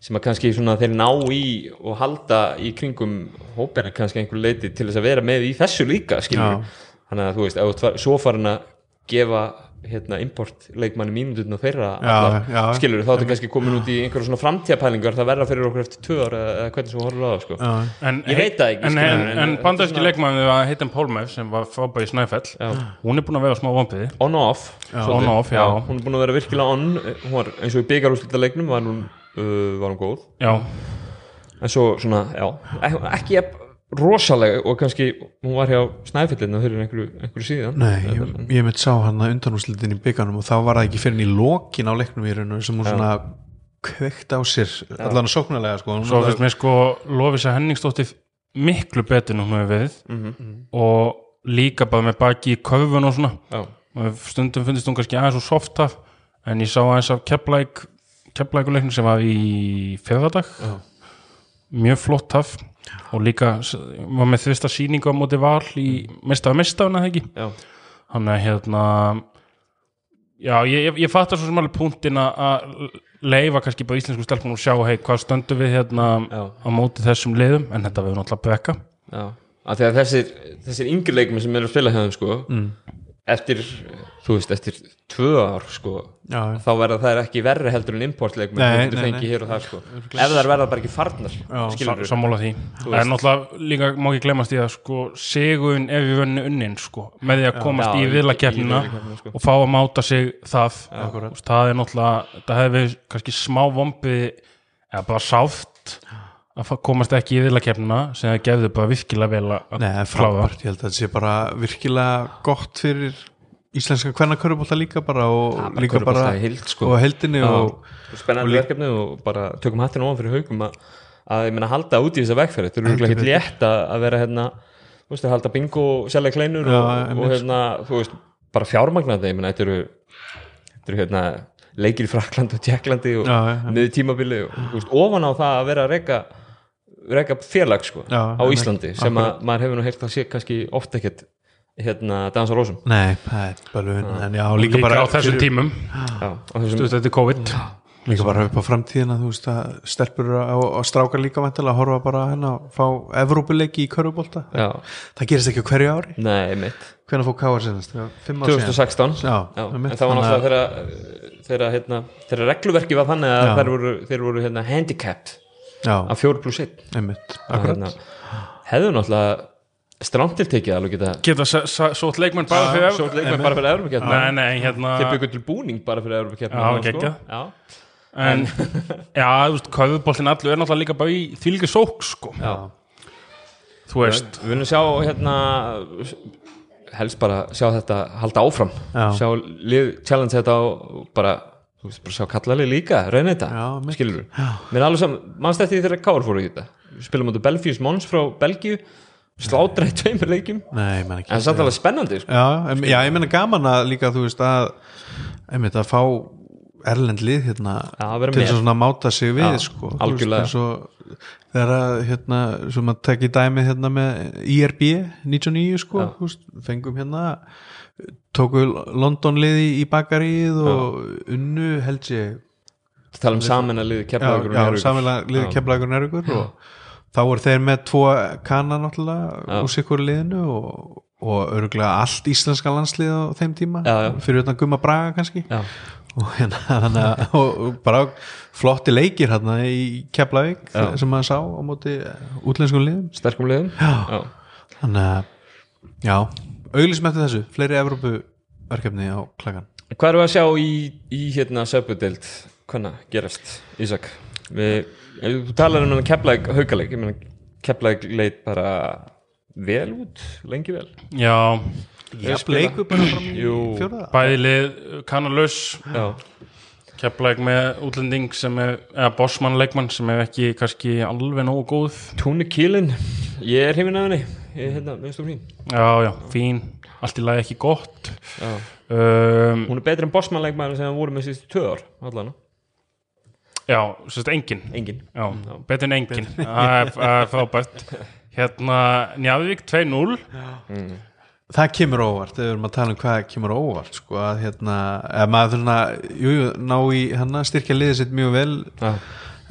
sem að kannski svona þeir ná í og halda í kringum hópina kannski einhver leiti til þess að vera með í þessu líka þannig að þú veist, ef þú svo farin að gefa hérna import leikmanni mínúturinn og þeirra Já, já. skilur þá ertu kannski komin út í einhverja svona framtíðapælingar það verða fyrir okkur eftir tvö ára eða hvernig sem við horfum á það sko. Já, en, Ég veit það ekki, en, en, en- bandaríski þetta er leikmann var heitin Pólmef sem var frábæði í Snæfell Já. hún er búin að vera smá vompiði on off, on off, já. hún er búin að vera virkilega on. Hún var eins og í byggarúslita leiknum var hún, uh, var hún góð. Já, en svo svona, ekki jafn rosalega og kannski hún var hjá snæfellinu fyrir einhverju, einhverju síðan. Nei, ég, ég mitt sá hann að undanúslitin í bygganum og þá var það ekki fyrir í lokin á leiknum í rauninu sem hún svona kveikt á sér allan að sóknarlega sko. Svo finnst mér sko Lofisa Henningsdóttir miklu betur en hún hefur verið Mhm. og líka bara með baki í köfun og svona. Já, og stundum finnst hún kannski aðeins og soft af en ég sá aðeins af keplæk keplækuleiknum sem var í fyrradag. Já. Mjög flott af og líka var með þvista sýningu á móti val í mistaðu mistafuna það ekki? Hann er hérna já, ég, ég, ég fattar svo sem alveg punktin að- að leifa kannski bara íslensku stelpunum og sjá hei, hvað stöndum við hérna Já. á móti þessum liðum, en þetta verður náttúrulega brekka. Já. Af því að þessir, þessir yngri leikmenn sem eru að spila þeim sko Mm. Eftir, þú veist, eftir tvö ár sko, Já, þá verða þær ekki verri heldur en importleikmenn Nei, nei, fengi nei. hér og þar sko. Ef þær verða bara ekki farnar Já, sammála því, það er náttúrulega líka má ekki glemast því að sko seguin ef við vönni unnin sko, með því að komast Já, í í- í viðlakeppnina, sko. og fá að máta sig það. Það er náttúrulega, það verið kannski smá vombi eða bara sáft að komast ekki í viðlakeppnina sem það gefði bara virkilega vel að Nei, frábært, ég held að þetta sé bara virkilega gott fyrir íslenska kvennakörubólta líka bara og bara líka bara heild, sko. og heldinni Já, og spennandi verkefni og bara tökum hattin ofan fyrir haugum að, að ég meina halda út í þessa vegferð. Þetta eru ekki létt að, að vera hérna þú veist að halda bingo og selja kleinur Já, og, og hérna þú veist bara fjármagnandi, ég meina þetta eru þetta eru hérna leikir í Fraklandi og Tjekklandi og niður tímabili og þú veist, ofan á það að vera að reyka reyka félag sko Já, á. Íslandi sem að maður hefur nú heyrt að sé kannski oft ekkert hérna dansa rósum. Nei, það er bölvun en já, líka, líka bara á þessum tímum. Þú veist þetta er COVID. Líka bara upp á framtíðina þú veist að stelpur og, strákar líka vantilega að horfa bara hérna að fá Evrópuleiki í körfubólta já, það gerist ekki hverju ári. Nei, mitt hvernig? Fimm ár síðan. 2016 Já, Já, en það var náttúrulega þegar þegar, hérna, regluverki var þannig að Já. þeir voru, þeir voru hérna, handicapped Af 4 pluss 1 einmitt, að akkurat. hérna, hefðu náttúrulega strandtiltekið alveg geta geta s- s- sótt leikmenn bara fyrir svo leikmenn bara fyrir Európa nei, nei, hérna þeir byggur til búning bara fyrir Európa Já, geggjað. já, en, (laughs) já, þú veist, köfuboltin allur er náttúrulega líka bara í þvílíki sók sko, já. þú veist. við viljum sjá hérna helst bara sjá þetta halda áfram. Já. sjá lið challenge þetta og bara, þú veist, bara sjá kallalið líka reyna þetta, skilur mér er alveg saman, mannst eftir því þegar Káur fóru í þetta? Spilum áttu Belfius Mons frá Belgíu slátra í tveimur leikjum. Nei, ég menn ekki en samt alveg spennandi sko. Já, já, ég menna gaman að líka þú veist að einmitt að fá erlend lið hérna Já, að til að máta sig við sko, algjörlega. þú veist, þegar að hérna, sem að tekja dæmi hérna með IRB 99 sko, þú veist, fengum hérna tóku London liði í bakaríð og unnu held ég. Tala um saman að liði já, já, keflagur nærvíkur og þá voru þeir með tvo kanna náttúrulega Já. úr sikkur liðinu og, og örgulega allt íslenska landslið á þeim tíma. Já, já. fyrir utan Gumma Braga kannski. Já, og, hérna, að, og, (laughs) og bara flotti leikir hérna í Keflavík Já. sem maður sá á móti útlenskum liðum. Sterkum liðum. Já. þannig að já, auglísum eftir þessu fleiri Evrópu verkefni á klagan hvað við að sjá í, í hérna söpudeld hvernig gerast, Ísak? Við, ef þú talar um ég meina keflæk leit bara vel út lengi vel. Já, leiku bara fram fjóraða bæðilið kannalaus já, keflæk með útlending sem er eða bossmann leikmann sem er ekki kannski alveg nógu góð. Túni Kílin ég er hefinn af henni ég er hérna, minnst um hrín já, já, fín, allt í lagi ekki gott. Já. um, hún er betri en bossmannleikmæður sem hann voru með síðustu tvö ár allan, já, sérst engin engin já, betur en engin það er- það frábært. Hérna, Njarðvík 2-0 það kemur óvart, þegar við erum að tala um hvað kemur óvart sko, að hérna, eða maður þurfa jú, jú, ná í hann að styrkja liðið sitt mjög vel. Já,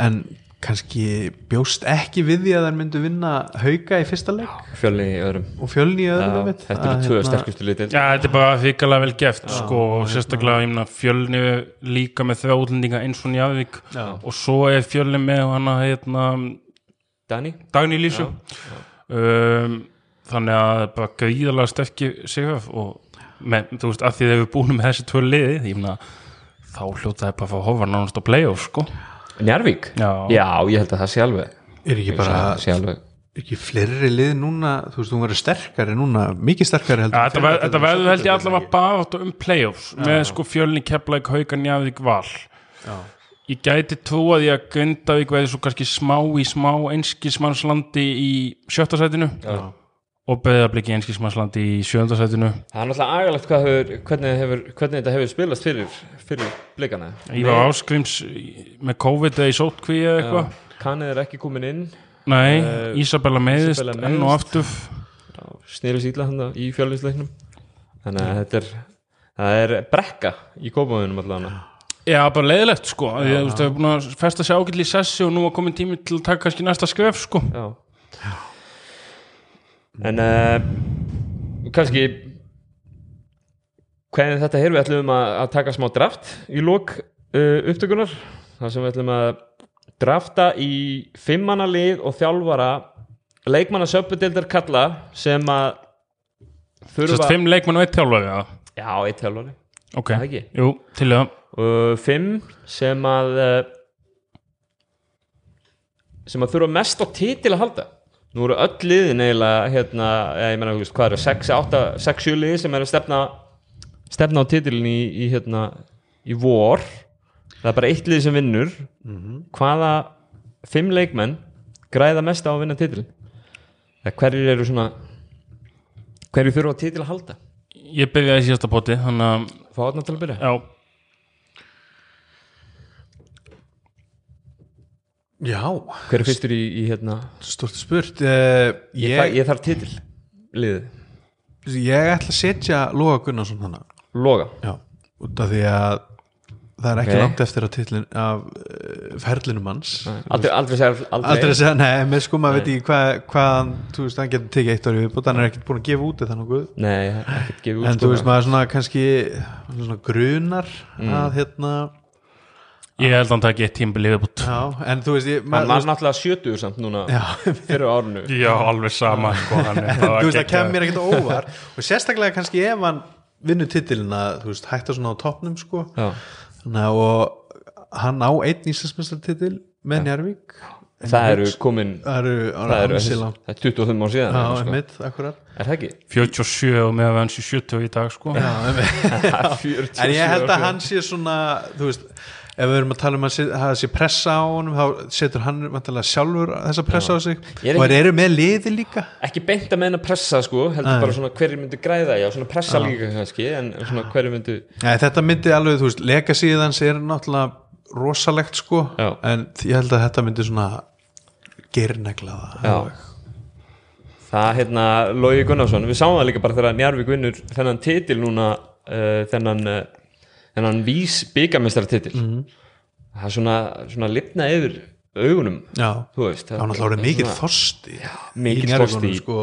en kannski bjóst ekki við því að þær myndu vinna hauka í fyrsta leik? Fjölni í öðrum. Og fjölni í já, öðrum einmitt, þetta eru að, tvö hérna, sterkustu litil Já, þetta er bara fíkalega vel geft sko, og sérstaklega ég meina, fjölni líka með þau útlendinga eins og Njarðvík Já. og svo er fjölni með hana hérna, Dani, Dagný Lísu. Um, þannig að bara gríðalega sterkir sigurf og með, þú veist, að því þegar við búin með þessi tvö liði, þá hljóta það bara að fá hófa nánast á play-off sko. Njarvík Já. ég held að það sé alveg er ekki bara sé alveg er ekki fleiri lið núna þú veist, hún verður sterkari núna mikið sterkari heldur þetta fyrra ver- til þetta dæmis. verður held ég allavega bara um play-offs með sko fjölni Keflæk, Hauka, Njarðvík, Val Já. ég gæti trúa því að Grindavík verði svo kannski smá í smá einskismannslandi í sjötta sætinu Já. Og einskismannslandi í sjönda sætinu. Það er náttúrulega agalegt hefur, hvernig, hefur, hvernig þetta hefur spilast fyrir, fyrir blikana. Ívar Áskrims með COVID eða í sótkví eða eitthvað. Kannið er ekki komin inn. Nei, Eh, Ísabella Isabella enn og aftur. Snýrið sýtla hann í fjölinsleiknum þannig að þetta er það er brekka í kópaðunum allavega. Já, bara leiðilegt sko. Ég, það er búin að festa sig ágætli í sessi og nú var komin tími til að taka kannski næsta skref sko. Já en uh, kannski hvernig þetta er við ætlum að, að taka smá draft í lók uh, upptökunar þar sem við ætlum að drafta í fimmanna lið og þjálfara leikmanna söpudildar kalla sem að þurfa fimm leikmenn og eitt þjálfari ja. já, eitt þjálfari. Ok, jú, til það. Og fimm sem að uh, sem að þurfa mest á titil að halda nú eru öll liðin eiginlega hérna, ég veist, hvað eru 6, 8, 6, 7 liði sem eru að stefna stefna á titilin í, í hérna í vor. Það er bara eitt lið sem vinnur. Hvaða fimm leikmenn græða mest á að vinna titilin hverjir eru svona hverjir þurfa titil að halda? Ég byrjaði í síðasta poti þannig að, Fá þarna til að byrja? Já, Já, Hver er fyrstur í, í hérna? Stort spurt uh, Ég, ég, ég, ég þarf titil Liðið. Ég ætla að setja Loga Gunnarsson hana Loga? Já, út af því að það er ekki Ok. langt eftir að titlin af uh, ferlinum hans. Aldrei, aldrei segja aldrei, aldrei að segja, nei, með sko maður veit ekki hvað, hvað hann, þú veist, hann getur tekið eitt ári viðbútt, hann er ekkert búin að gefa út eða nokkuð, Nei, ekkert gefið út en sko, þú veist maður svona kannski svona grunar Mm. að hérna, ég held að hann taki eitt tímbil yfirbútt já, en þú veist ég, Hann var náttúrulega 70 samt núna já, fyrir árinu. (laughs) Já, alveg sama sko, hann (laughs) þú veist það kemur mér ekkert á óvar og sérstaklega kannski ef hann vinnur titilina, þú veist, hætta svona á toppnum sko, Já, þannig að og hann á einn íslensmestartitil með Njarvík það eru komin það eru, Það eru ansi langt. það er 25 ár síðan já, sko. einmitt, akkurat Er það ekki? 47 og meðan hans í 70 í dag sko. Já, einmitt. (laughs) En ég held að hann sé svona þú veist, ef við erum að tala um að það sé pressa á honum, þá setur hann vantilega sjálfur þessa pressa á sig er og þeir eru með liði líka Ekki beint að meina pressa sko heldur Nei. bara svona hverju myndu græða já, svona pressa líka kannski en svona hverju myndu Nei, þetta myndi alveg, þú veist, legacyð hans er náttúrulega rosalegt sko Já. en ég held að þetta myndi svona gernegla það Já. Það hérna Lógi Gunnarsson, við sáum það líka bara þegar Njarvík vinnur þennan titil núna uh, þennan uh, þennan vís byggamestara titil það er svona, svona lifna yfir augunum Já. veist Það var náttúrulega mikill þorsti Njarðvíkunum, þorsti sko,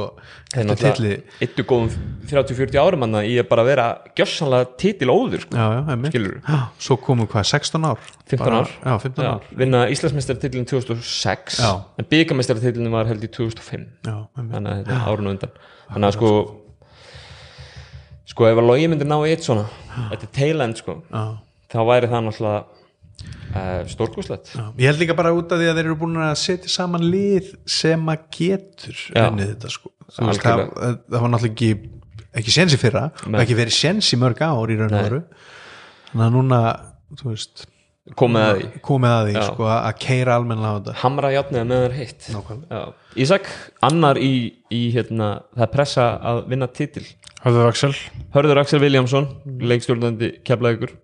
er eftir tilli eittu góðum 30-40 árum hann í að bara vera gjössanlega titil óður sko. Já, já? Já, Svo komu hvað, 16 ár 15 Bara- ár. Já, 15 Já, ár vinna Íslandsmeistaratitlinn 2006 Já. en byggamestaratitlinn var held í 2005 Já, einmitt þannig að þetta er árun á undan þannig að sko sko ef að logi myndi ná eitt svona þetta er tail-end sko Já. þá væri það náttúrulega uh, stórkúslegt Já, ég held líka bara út af því að þeir eru búin að setja saman lið sem að getur ennið þetta sko veist, það, Algjörlega. það var náttúrulega ekki ekki séns í fyrra og Nei. ekki verið séns í mörg ár í raun og veru þannig að núna þú veist, komið að því. komið að því sko, að keira almennilega á þetta. Hamra játniða með þær heitt. Ísak, annar í, í hérna, það er pressa að vinna titil. Höfður Axel. Hörður Axel Viljámsson, leikstjórnandi keflaðugur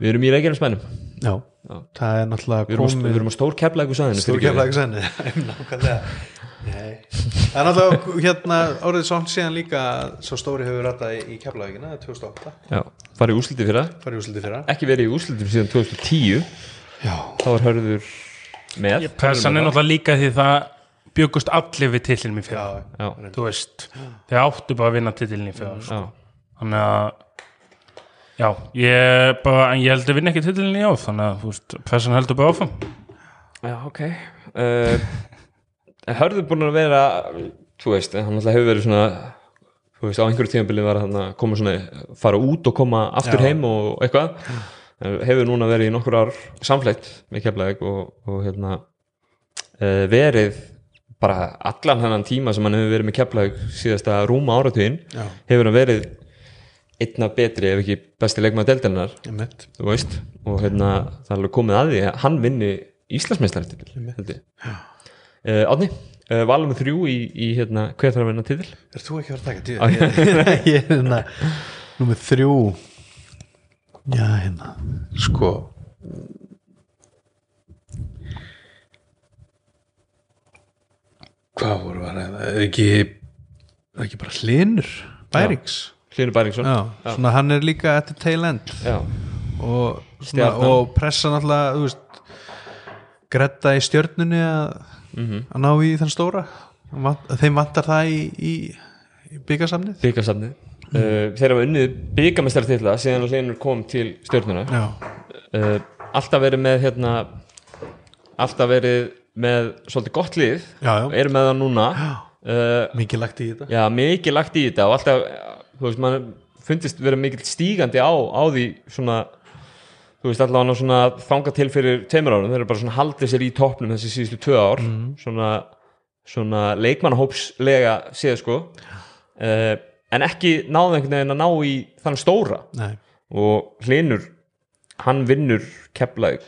við erum í Reykjanesmænum Já, Já. það er náttúrulega við erum, á- við komið erum á stór keflaðugur sæðinu ekki senni nákvæmlega Nei. það er náttúrulega hérna árið svo síðan líka að svo stóri hefur rættað í keflavíkina 2008, Já, farið í úsliti fyrra? Farið í úsliti fyrra. Ekki verið í úslitum síðan 2010 Já, þá var Hörður með. Pressan er náttúrulega líka því það byggust allir við titlinum í já, fjöða Já, þú veist, þeir áttu bara að vinna titlin í fjöða sko. já, þannig að já, ég bara, en ég held að vinna ekki titlin í ár þannig að, þú veist, pressan heldur bara áfram. Já, ok. Uh, Hörður búin að vera þú veist, hann alltaf hefur verið svona þú veist, á einhverju tímabili var hann að koma svona, fara út og koma aftur Já. heim og eitthvað. En hefur núna verið í nokkur ár samfleitt með keflaðið og, og hérna uh, verið bara allan hennan tíma sem hann hefur verið með keflaðið síðasta rúma áratugin Já. hefur hann verið einna betri ef ekki besti leikmaður deildarinnar. Einmitt. Þú veist, og hérna það er alveg komið að því að hann vinni ég. Uh, Átni, uh, valum við þrjú í, í hérna, hver þarf að vinna titil? Er þú ekki að vera að taka tíu? Ég, (laughs) er hérna Númer þrjú Já, hérna Sko Hvað voru að ræða? Er ekki er ekki bara hlinur Bærings Hlynur Bæringsson Já, svona hann er líka eftir tail end Já. og, svona, og pressa náttúrulega þú veist, gretta í stjörnunni að, Mhm. að ná í þann stóra. Þeim vantar það í, í, í byggarsamnið byggasafnið uh, þeir hafa unnið byggamestartitla síðan að Hlynur kom til stjórnuna uh, alltaf verið með hérna alltaf verið með svolítið gott já, er með það núna. Uh, mikið lagt í þetta. Já, mikið lagt í þetta og alltaf, þú veist, mann fundist vera mikið stígandi á, á því svona, þú veist, allavega svona þanga til fyrir tveimur árum, þeir eru bara svona haldið sér í toppnum þessi síðustu tvö ár. Svona, svona leikmannahópslega séð sko. Uh, en ekki náðu einhvern veginn að ná í þann stóra. Nei, og hlinur hann vinnur keflaug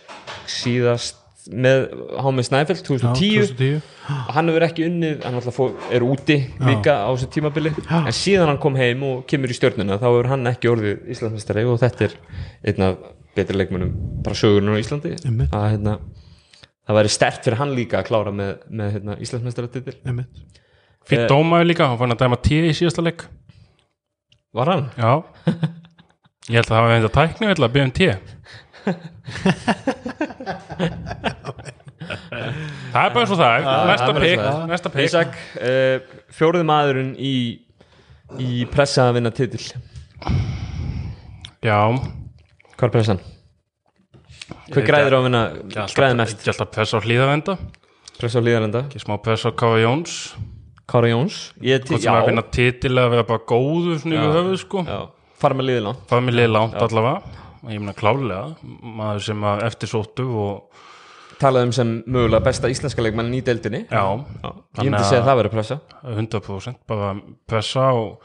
síðast með Hámi Snæfell 2010 2010 og hann hefur ekki unnið, hann er úti líka á þessu tímabili. En síðan hann kom heim og kemur í stjörnuna þá hefur hann ekki orðið Íslandsmeistari og þetta er einn af betri leikmennum bara sögurinn á Íslandi. Að hérna, það væri stert fyrir hann líka að klára með, með hérna, Íslandsmeistaratitil. Einmitt. Fyrir dómaður líka, hann fann að dæma tíð í síðasta leik. Var hann? Já. Ég held að það var eitthvað tækni vill að byggja um tíð Það er bara og það. Næsta pikk, næsta pikk Ísak, uh, fjórið maðurinn í, í pressa að vinna titil. Já, hvað er pressan? Ég- græðir á að vinna græðir mest? ekki alltaf pressa á hlýðavenda pressa á líðarenda Ekki smá pressa á Káa Jóns. Kára Jóns? Ég, Hvort sem að finna titil að vera bara góðu svona yfir höfuð sko. Já, fara með liðið langt. Það er mér liði langt allavega. Og ég meina klálega maður sem að eftir sóttu og talaðum sem mögulega besta íslenska leikmann í deildinni. Já, Já, ég myndi að- segja að það verið pressa. 100% bara pressa og,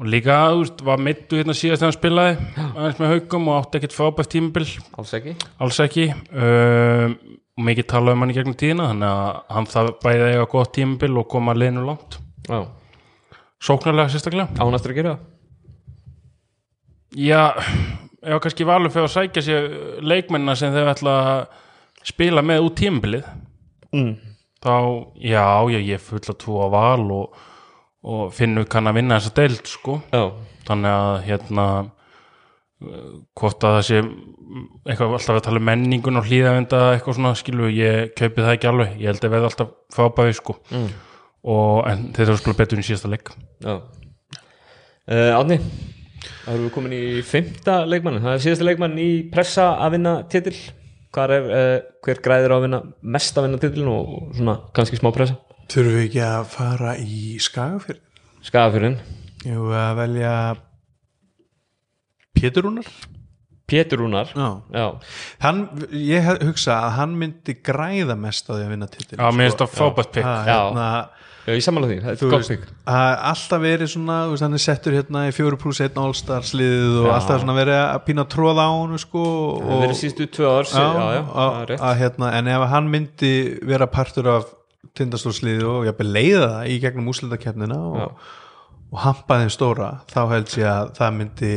og líka, þú veist, var mittu hérna síðast þegar hann spilaði aðeins með haugum og átti ekkert frábært tímabil. Alls ekki. Alls ekki. Um, og mikið talað um hann í gegnum tíðina þannig að hann þarf bæði eiga gott tímabil og koma liðinu langt. Já, sóknarlega sérstaklega. Ánastur að gera? Það já, ef kannski valur fyrir að sækja sér leikmennina sem þeir ætla að spila með út tímabilið. Mm. þá, já, já, ég full að trúa á val og, og finnur kann að vinna þessa deild, sko. Já, þannig að hérna hvort að það sé eitthvað alltaf að tala um menningun og hlýðavenda eitthvað svona skilu, ég kaupi það ekki alveg. Ég held að verða alltaf fábæði sko. Mm. og en þurfa að spila betur í síðasta leik. Já. Uh, Átni þá erum við komin í fymta leikmann það er síðasta leikmann í pressa að vinna hvar er, uh, hver græðir að vinna mest að vinna titilin og svona kannski smá pressa þurfum við ekki að fara í skagafyrir Skagafjörðin, Jú, að velja Pétur Rúnar? Pétur Rúnar. Já. já, hann, ég hef- hugsa að hann myndi græða mest á því að vinna titil Já, mér finnst það frábært pikk Já. hérna, já ég sammála því, þetta þú er stík að alltaf verið svona þú veist, hann er settur hérna í fjóru pluss einn allstars liðið og Já. alltaf svona verið að pína að tróða á hann sko, það verið síðustu tvö ár já, já, já, já, það að, er rétt. að, hérna, en ef hann myndi vera partur af tindastórsliðið og jafnvel leiða það í gegnum úslitakefnina Já. og, og hampa þeim stóra þá held ég að það myndi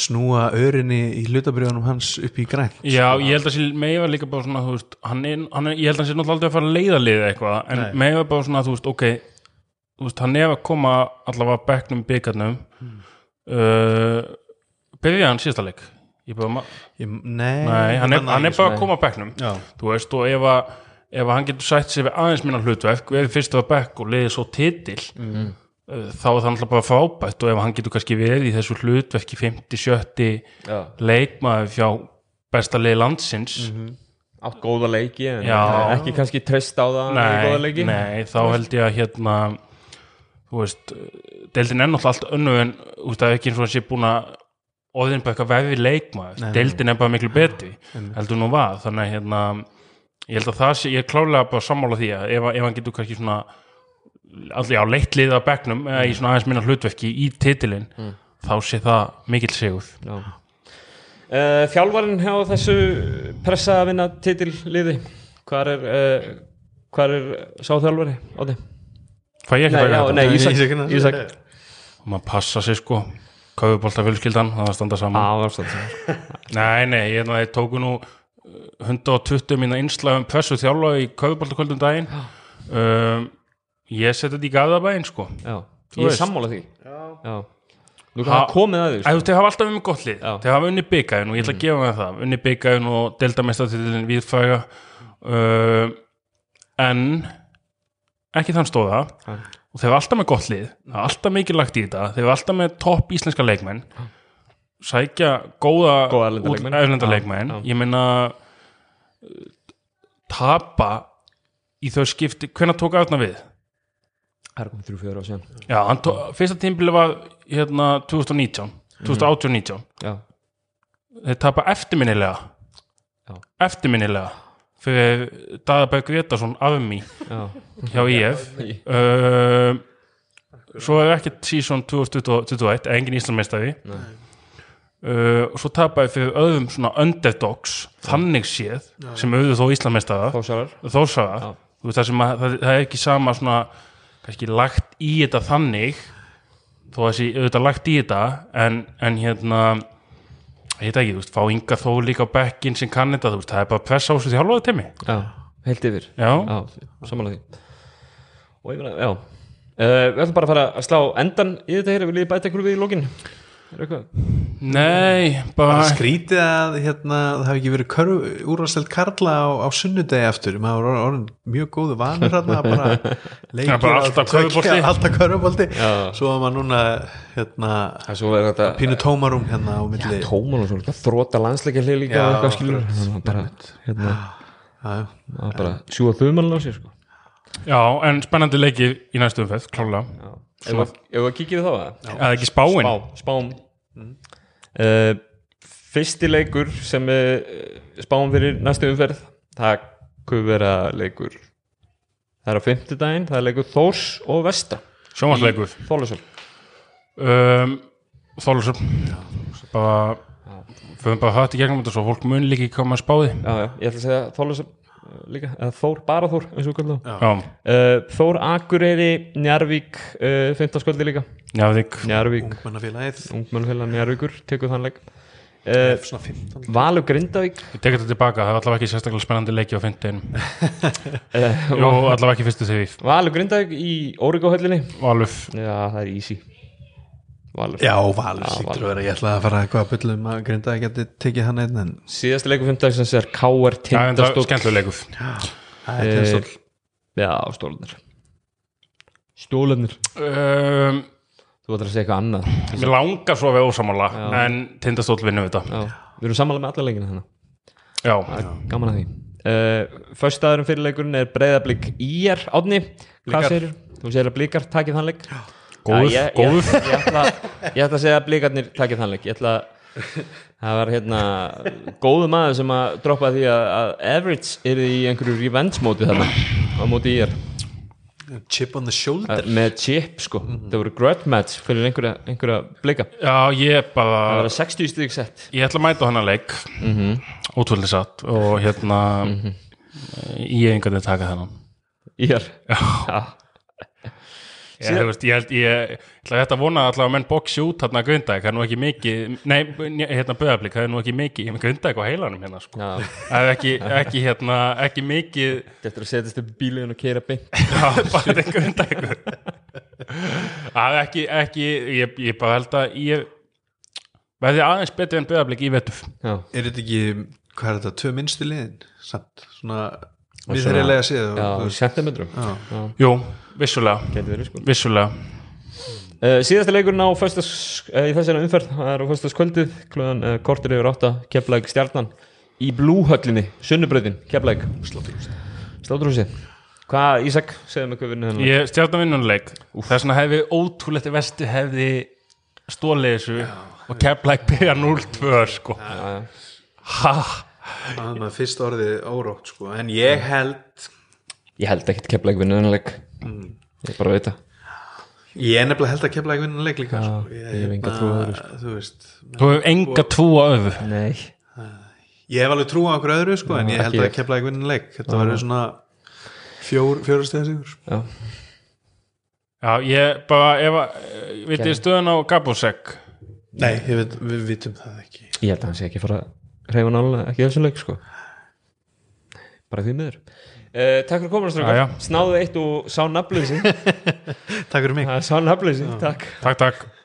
snúa örinni í hlutabriðunum hans upp í grænt Já, ég held að sé meiga líka bara svona, veist, hann er, hann er, ég held að hann sé náttúrulega aldrei að fara að leiða liðið eitthvað, en Nei. meiga bara svona, þú veist, ok, þú veist, hann er að koma allavega að bekknum byggarnum, Hmm. uh, byrjaði hann síðasta leik, ég nei, nei, hann er, hann er bara að koma Já. þú veist, og ef að, ef hann getur sætt sér við aðeins minna hlutverk, við erum fyrst að bekk og leiði svo titil, Mhm. uh, þá er það alltaf bara frábætt og ef hann getur kannski verið í þessu hlutverki 50-70 já, leikmaður fjá besta leið landsins, átt góða leiki en Já. ekki kannski treyst á það leiki. nei, þá held ég að hérna þú veist, deildin er náttúrulega allt önnu en það er ekki eins og hann sé búin að eitthvað vefi leikmaður. Nei, nei. deildin er bara miklu betri heldur nú var, þannig að hérna ég held að það sé, ég er klálega bara sammála því að ef, ef hann getur kannski svona allir á leitt liða á bekknum eða í svona aðeins minna hlutverki í titilin þá sé það mikill sigur Já. Uh, þjálfarinn hjá þessu pressa að vinna titilliði hvar er uh, hvar er sá þjálfari Átni? fæ ég ekki já, þetta nei. Ísak. og maður passa sig sko kaufubólta fjölskyldan, það var standa saman Á, varst Nei, nei, ég, tóku nú uh, 120 mína innslagum pressu þjálfa í kaupaboltakvöldum daginn. Um, ég seti þetta í gaðabæinn sko. Já, Þú ég er veist. sammála því. Já. Nú Ha- kan það komið að því Æ, þú veist, þeir hafa alltaf um gott lið. Já. þeir hafa unni byggaðin og ég ætla að gefa með það. Unni byggaðin og deildamestatitilin viðfæga uh, en ekki þann stóða Nei. og þeir hafa alltaf með gott lið. Það er alltaf mikið lagt í þetta. Þeir hafa alltaf með topp íslenska leikmenn. Sækja góða, Góða erlenda út- leikmenn. erlenda Já, leikmenn. Já. ég meina tapa í þau skipti, hvenær tók Arna við? Það er komið þrjú fjöður á síðan. Já, hann tó, fyrsta tímbili var hérna 2019 2018-19 Já, þeir tapa eftirminnilega. Já. eftirminnilega fyrir Dagabæk Gretarsson afmi já, hjá IF uh, (laughs) svo er ekkert season 2021 engin Íslandmeistari uh, og svo tapaði fyrir öðrum svona underdogs þannig séð sem auðvitað þó Íslamestaða Þósarar þósaða Já. þú veist það það, er ekki sama svona kannski lagt í þetta þannig þó að þessi auðvitað lagt í þetta en, en hérna ég veit ekki, þú veist, fá Inga þó líka á bekkin sem kann þetta, þú veist, það er bara pressa á þessu þjálfaðu temi Já, heilt yfir. Já, Já, samanlega því. Og ég meina, já. Uh, Við ætlum bara að fara að slá endan í þetta hér Vil ég bæta ykkur við í eitthvað? Nei, bara skrítið að hérna, það hafi ekki verið úrvastelt karla á, á sunnudegi aftur. Maður var orðin mjög góðu vanur hérna Já, bara (laughs) á alltaf körfubolti. alltaf körfubolti. Já. svo var maður núna hérna, Það er þetta pínu tómarum hérna á milli. Svo líka Þróta landsleikja hlið líka Já, og eitthvað skilur. að bara, hérna, Já, já. að bara sjúa þumann á sér sko. Já, en spennandi leiki í næstu umferð, klálega Ef við- ef við kíkjum þá að Eða ekki spáin. Spá, spám uh, Fyrsti leikur sem uh, spáum fyrir næstu umferð það kuð vera leikur það er á fimmtudaginn það er leikur Þórs og Vesta Sjónvarsleikur Þólasöl um, Þólusum bara fyrir bara hatt í gegnum þetta svo fólk mun líka ekki koma að spáði já, já, ég ætla að segja Þólasöl líka, eða Þór, bara Þór eins og Já, uh, Þór Akureyri, Njarvík uh, 15 sköldi líka. Njarvík, ungmennafélagið. Ungmennfélag Njarvíkur tekur þann leik. Uh, svona 15 Valur Grindavík. Ég tek þetta tilbaka, það er allavega ekki sérstaklega spennandi leiki á fyndin uh, (laughs) Jú, allavega ekki fyrstu því Valur Grindavík í Órigóhöllinni Valuf Já, það er easy Valur. Já, Valur Já, sýttur að vera. Ég ætla að fara eitthvað að byllum að grinda að geti tekið hann einn en Síðasti leikur fimmtagsins er K.R. Það er enda Tindastóll. skemmtileg leikur. Það er tindastóll. Já, stólunir Stólunir um, Þú ætlar að segja eitthvað annað. Mér langar svo að vera ósamála Já. En tindastóll vinnum þetta. Já, við erum sammála með alla leikina þannig Já, er gaman að því. Uh, Föstaðurinn fyrir leikurinn er breyðablík IR Átni, hvað segir þú? segir að blíkar takið þann leik góður, Já, ég, góður. ég, ég, ætla, ég ætla að segja að blíkarnir takið þann leik. Ég ætla Það var hérna góðu maður sem að droppa því að, að Average er í einhverju revenge móti þarna á móti IR chip on the shoulder. Að- með chip sko. Það voru grudge match fyrir einhverja, einhverja blika. Já, ég það bara var 60 stík sett. Ég ætla að mæta á hennar leik. Mm -hmm. Ótrúlega satt Og hérna Ég einhvern veginn taka þennan. IR já. Ég, veist, ég held, ég, ég ætla þetta að vona allavega að menn boxi út þarna Grindag, það er nú ekki mikið nei, hérna Böðablík, það er nú ekki mikið ég með Grindag á heilanum hérna sko. Já. það er ekki, ekki hérna, ekki mikið Þetta er að setjast upp í bílun og keira beint. (laughs) Já, bara þetta er Grindag það er ekki, ekki ég, ég bara held að ég verði aðeins betur en Böðablík í Já, er þetta ekki, hvað er þetta, tvö minnstu liðin? Samt, svona við þeirrilega séð og, já þú veist, sentimetrum. Já. jú, vissulega, verið sko. Vissulega. Uh, Síðasta leikurinn á föstas, uh, í þessari umferð það er á föstaskvöldið klugan uh, kortir yfir átta keflæk stjarnan í blúhöllinni, sunnubröðin keflæk Sláturhúsi. Hvað, Ísak, segðu mig hvað vinnur hennar ég stjarnan vinnunleik þess vegna hefði ótrúlegt vestu hefði stólið þessu og keflæk byrja 0-2 sko. Já, já. ha, það er fyrst orðið órótt sko. en ég held Ég held ekkert keflæk vinnur leik Ég bara veit það ég er nefnilega held að kemla ekki vinna leik líka Já, sko. ég hef enga trú á öðru, sko. þú veist þú hefur enga trú á öfu Nei. Ég hef alveg trú á okkur öðru sko, en ég held að ég. kemla ekki vinna leik. Þetta verður svona fjór, fjóra stegar sigur Já, já, ég bara, ef að eh, vitið okay. stöðun á Gabosek nei, ég veit, við vitum það ekki. Ég held að hann sé ekki fara að reyfa nálega ekki þessu leik sko. Bara því miður uh, Takk fyrir já. Snáðu eitt og sá nafnleysi (laughs) takk fyrir mig. Sá nafnleysi, takk. Takk, takk